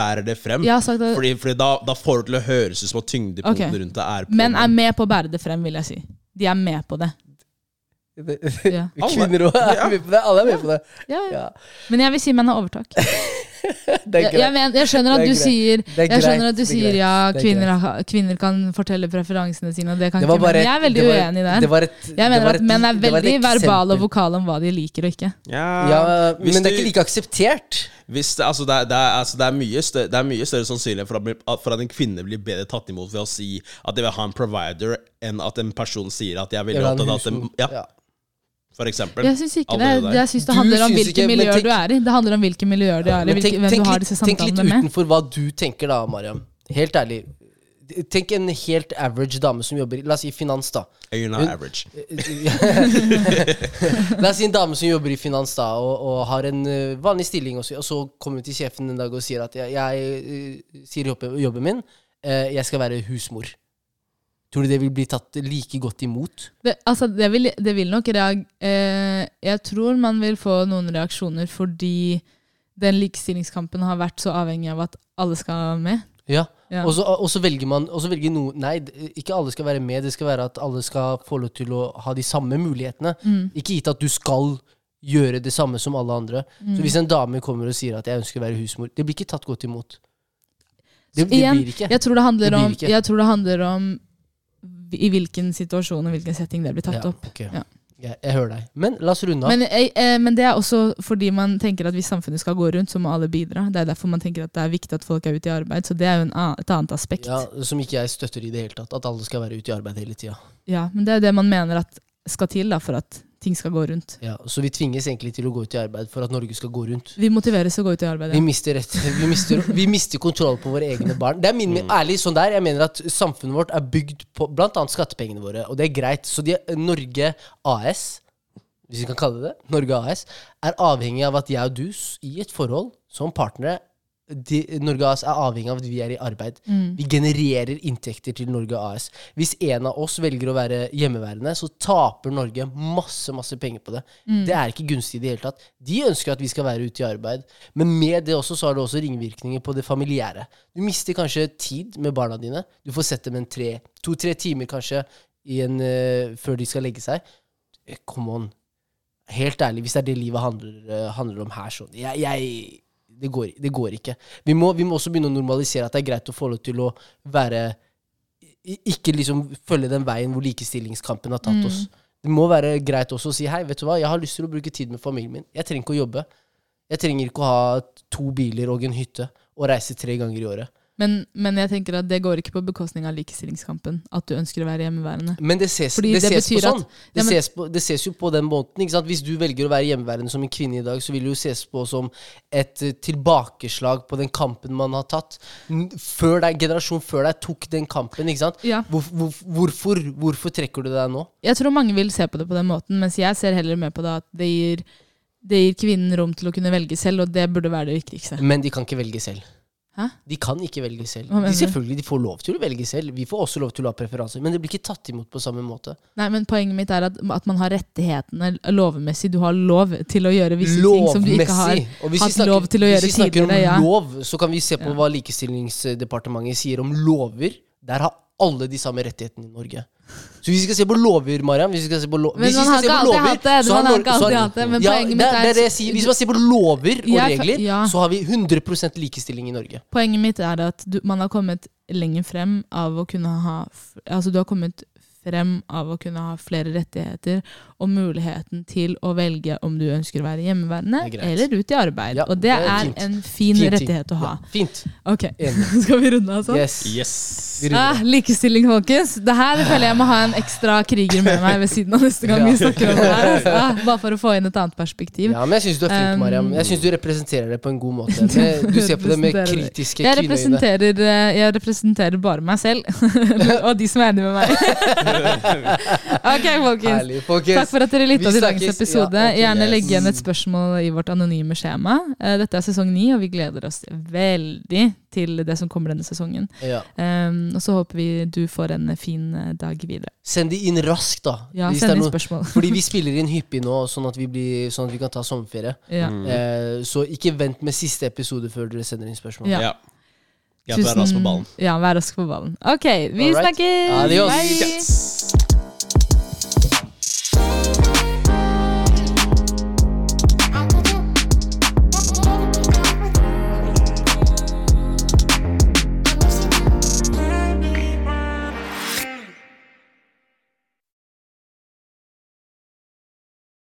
bærer det frem. Ja, sagt Fordi, fordi da, da får det til å høres ut som at tyngdepunkten okay. rundt det er på menn er med på å bære det frem, vil jeg si. De er med på det. Kvinner òg er med på det. Alle er med på det. Ja, ja. Ja. Men jeg vil si menn har overtak. Det er Jeg, jeg, men, jeg skjønner at du sier er Jeg skjønner at du er sier ja, er kvinner, kvinner kan fortelle preferansene sine, og det kan Det ikke Men Jeg er veldig det var- uenig der. det var et- Jeg det mener at menn er veldig verbale og vokale om hva de liker og ikke. Ja, Ja, men det er ikke like akseptert. Hvis det, altså det, det, altså det, er mye større, det er mye større sannsynlighet for at, for at en kvinne blir bedre tatt imot ved å si at de vil ha en provider, enn at en person sier at jeg er veldig en opptatt av at de, husmor. ja, Ja. For eksempel. Jeg syns ikke det. det. Jeg synes det handler om syns hvilke ikke, miljøer tenk- du er i. Det handler om hvilke miljøer du er i, tenk, hvem tenk, du har tenk litt utenfor hva du tenker, da, Mariam. Helt ærlig. Tenk en helt average dame som jobber i La oss si finans, da. You're not Hun- average. La oss si en dame som jobber i finans da og, og har en uh, vanlig stilling, og så, og så kommer hun til sjefen en dag og sier at jeg, jeg uh, sier jobben min, uh, jeg skal være husmor. Tror du det vil bli tatt like godt imot? Det, altså, det, vil, det vil nok reag... Eh, jeg tror man vil få noen reaksjoner fordi den likestillingskampen har vært så avhengig av at alle skal med. Ja. Ja. Og, så, og så velger man Og så velger noen Nei, ikke alle skal være med. Det skal være at alle skal få lov til å ha de samme mulighetene. Mm. Ikke gitt at du skal gjøre det samme som alle andre. Mm. Så hvis en dame kommer og sier at 'jeg ønsker å være husmor', det blir ikke tatt godt imot. Det, det Igjen, blir ikke. Jeg tror det handler Det om, tror det handler om i hvilken situasjon og hvilken setting det blir tatt Ja, opp. Okay. Ja. Jeg, jeg hører deg. Men la oss runde av. Men, eh, eh, men det er også fordi man tenker at hvis samfunnet skal gå rundt, så må alle bidra. Det er derfor man tenker at det er viktig at folk er ute i arbeid. Så det er jo en, et annet aspekt. Ja, Ja. som ikke jeg støtter i det hele tatt. At alle skal være ute i arbeid hele tida. Men det er det man mener at skal til da, for at ting skal gå rundt. Ja, så vi tvinges egentlig til å gå ut i arbeid for at Norge skal gå rundt. Vi motiveres til å gå ut i arbeid. Vi mister, rett, vi, mister, vi mister kontroll på våre egne barn. Det er min, ærlig sånn der, Jeg mener at samfunnet vårt er bygd på bl.a. skattepengene våre, og det er greit. Så de, Norge AS, hvis vi kan kalle det det, Norge AS, er avhengig av at jeg og du i et forhold som partnere de, Norge AS er avhengig av at vi er i arbeid. Mm. Vi genererer inntekter til Norge AS. Hvis en av oss velger å være hjemmeværende, så taper Norge masse masse penger på det. Mm. Det er ikke gunstig i det hele tatt. De ønsker at vi skal være ute i arbeid, men med det også så har det også ringvirkninger på det familiære. Du mister kanskje tid med barna dine. Du får sett dem en tre, to-tre timer kanskje i en, uh, før de skal legge seg. Eh, Come on. Helt ærlig, hvis det er det livet handler, uh, handler om her, sånn jeg, jeg, det, går, det går ikke. Vi må, vi må også begynne å normalisere at det er greit å få lov til å være Ikke liksom følge den veien hvor likestillingskampen har tatt oss. Det må være greit også å si hei, vet du hva, jeg har lyst til å bruke tid med familien min. Jeg trenger ikke å jobbe. Jeg trenger ikke å ha to biler og en hytte og reise tre ganger i året. Men, men jeg tenker at det går ikke på bekostning av likestillingskampen. At du ønsker å være hjemmeværende. Men det ses, det det ses på sånn. at-. Ja, Det, men- ses på, det ses jo på den måten. Hvis du velger å være hjemmeværende som en kvinne i dag, så vil det jo ses på som et eh, tilbakeslag på den kampen man har tatt. Før deg, generasjon før deg tok den kampen. Ja. Hvor, hvor, hvorfor, hvorfor trekker du deg nå? Jeg tror mange vil se på det på den måten, mens jeg ser heller med på det at det gir, det gir kvinnen rom til å kunne velge selv, og det burde være det viktigste. Men de kan ikke velge selv. Hæ? De kan ikke velge selv. De, selvfølgelig, de får lov til å velge selv. Vi får også lov til å ha preferanser, men det blir ikke tatt imot på samme måte. Nei, men Poenget mitt er at, at man har rettighetene lovmessig. Du har lov til å gjøre visse ting som du ikke har. Hatt snakker, lov til å hvis vi snakker tidligere, ja. om lov, så kan vi se på hva Likestillingsdepartementet sier om lover. Der har alle de samme rettighetene i Norge. Så hvis vi skal se på lover, Mariam hvis vi skal se på lo hvis vi skal se på lover, det. så har ikke så alltid har- hatt det. Men ja, poenget mitt er- det er er sier. Hvis man ser på lover og regler, ja. så har vi 100% likestilling i Norge. Poenget mitt er at du, man har kommet lenger frem av å kunne ha Altså, du har kommet frem av å kunne ha flere rettigheter og muligheten til å velge om du ønsker å være hjemmeværende er eller ut i arbeid. Ja, og det det er er fint. en fin, Fin ting. rettighet å ha. Ja, fint. Ok, skal vi runde av sånn? Yes. Yes. Ah, likestilling, folkens. Det her føler jeg må ha en ekstra kriger med meg ved siden av neste gang vi snakker om det her. Altså. Ah, bare for å få inn et annet perspektiv. Ja, men jeg syns du er flink, Um, Mariam. Jeg syns du representerer det på en god måte. Med, du ser på det med kritiske Jeg representerer, eh, jeg representerer bare meg selv, og de som er enige med meg. ok, folkens. Herlig, folkens. Takk for at dere lytta til dagens episode. Ja, okay, Gjerne yes. legg igjen et spørsmål i vårt anonyme skjema. Eh, Dette er sesong ni, og vi gleder oss veldig til det som kommer denne sesongen. Ja. Um, og så håper vi du får en fin eh, dag videre. Send de inn raskt, da. Ja, Hvis det Send er inn noe- spørsmål. Fordi vi spiller inn hyppig nå, sånn at vi, blir, sånn at vi kan ta sommerferie. Ja. Mm. Uh, så ikke vent med siste episode før dere sender inn spørsmål. Ja. Ja. Ja, vær rask på ballen. Ja, vær rask på ballen. Ok, vi Alright. snakkes! Adios. Bye!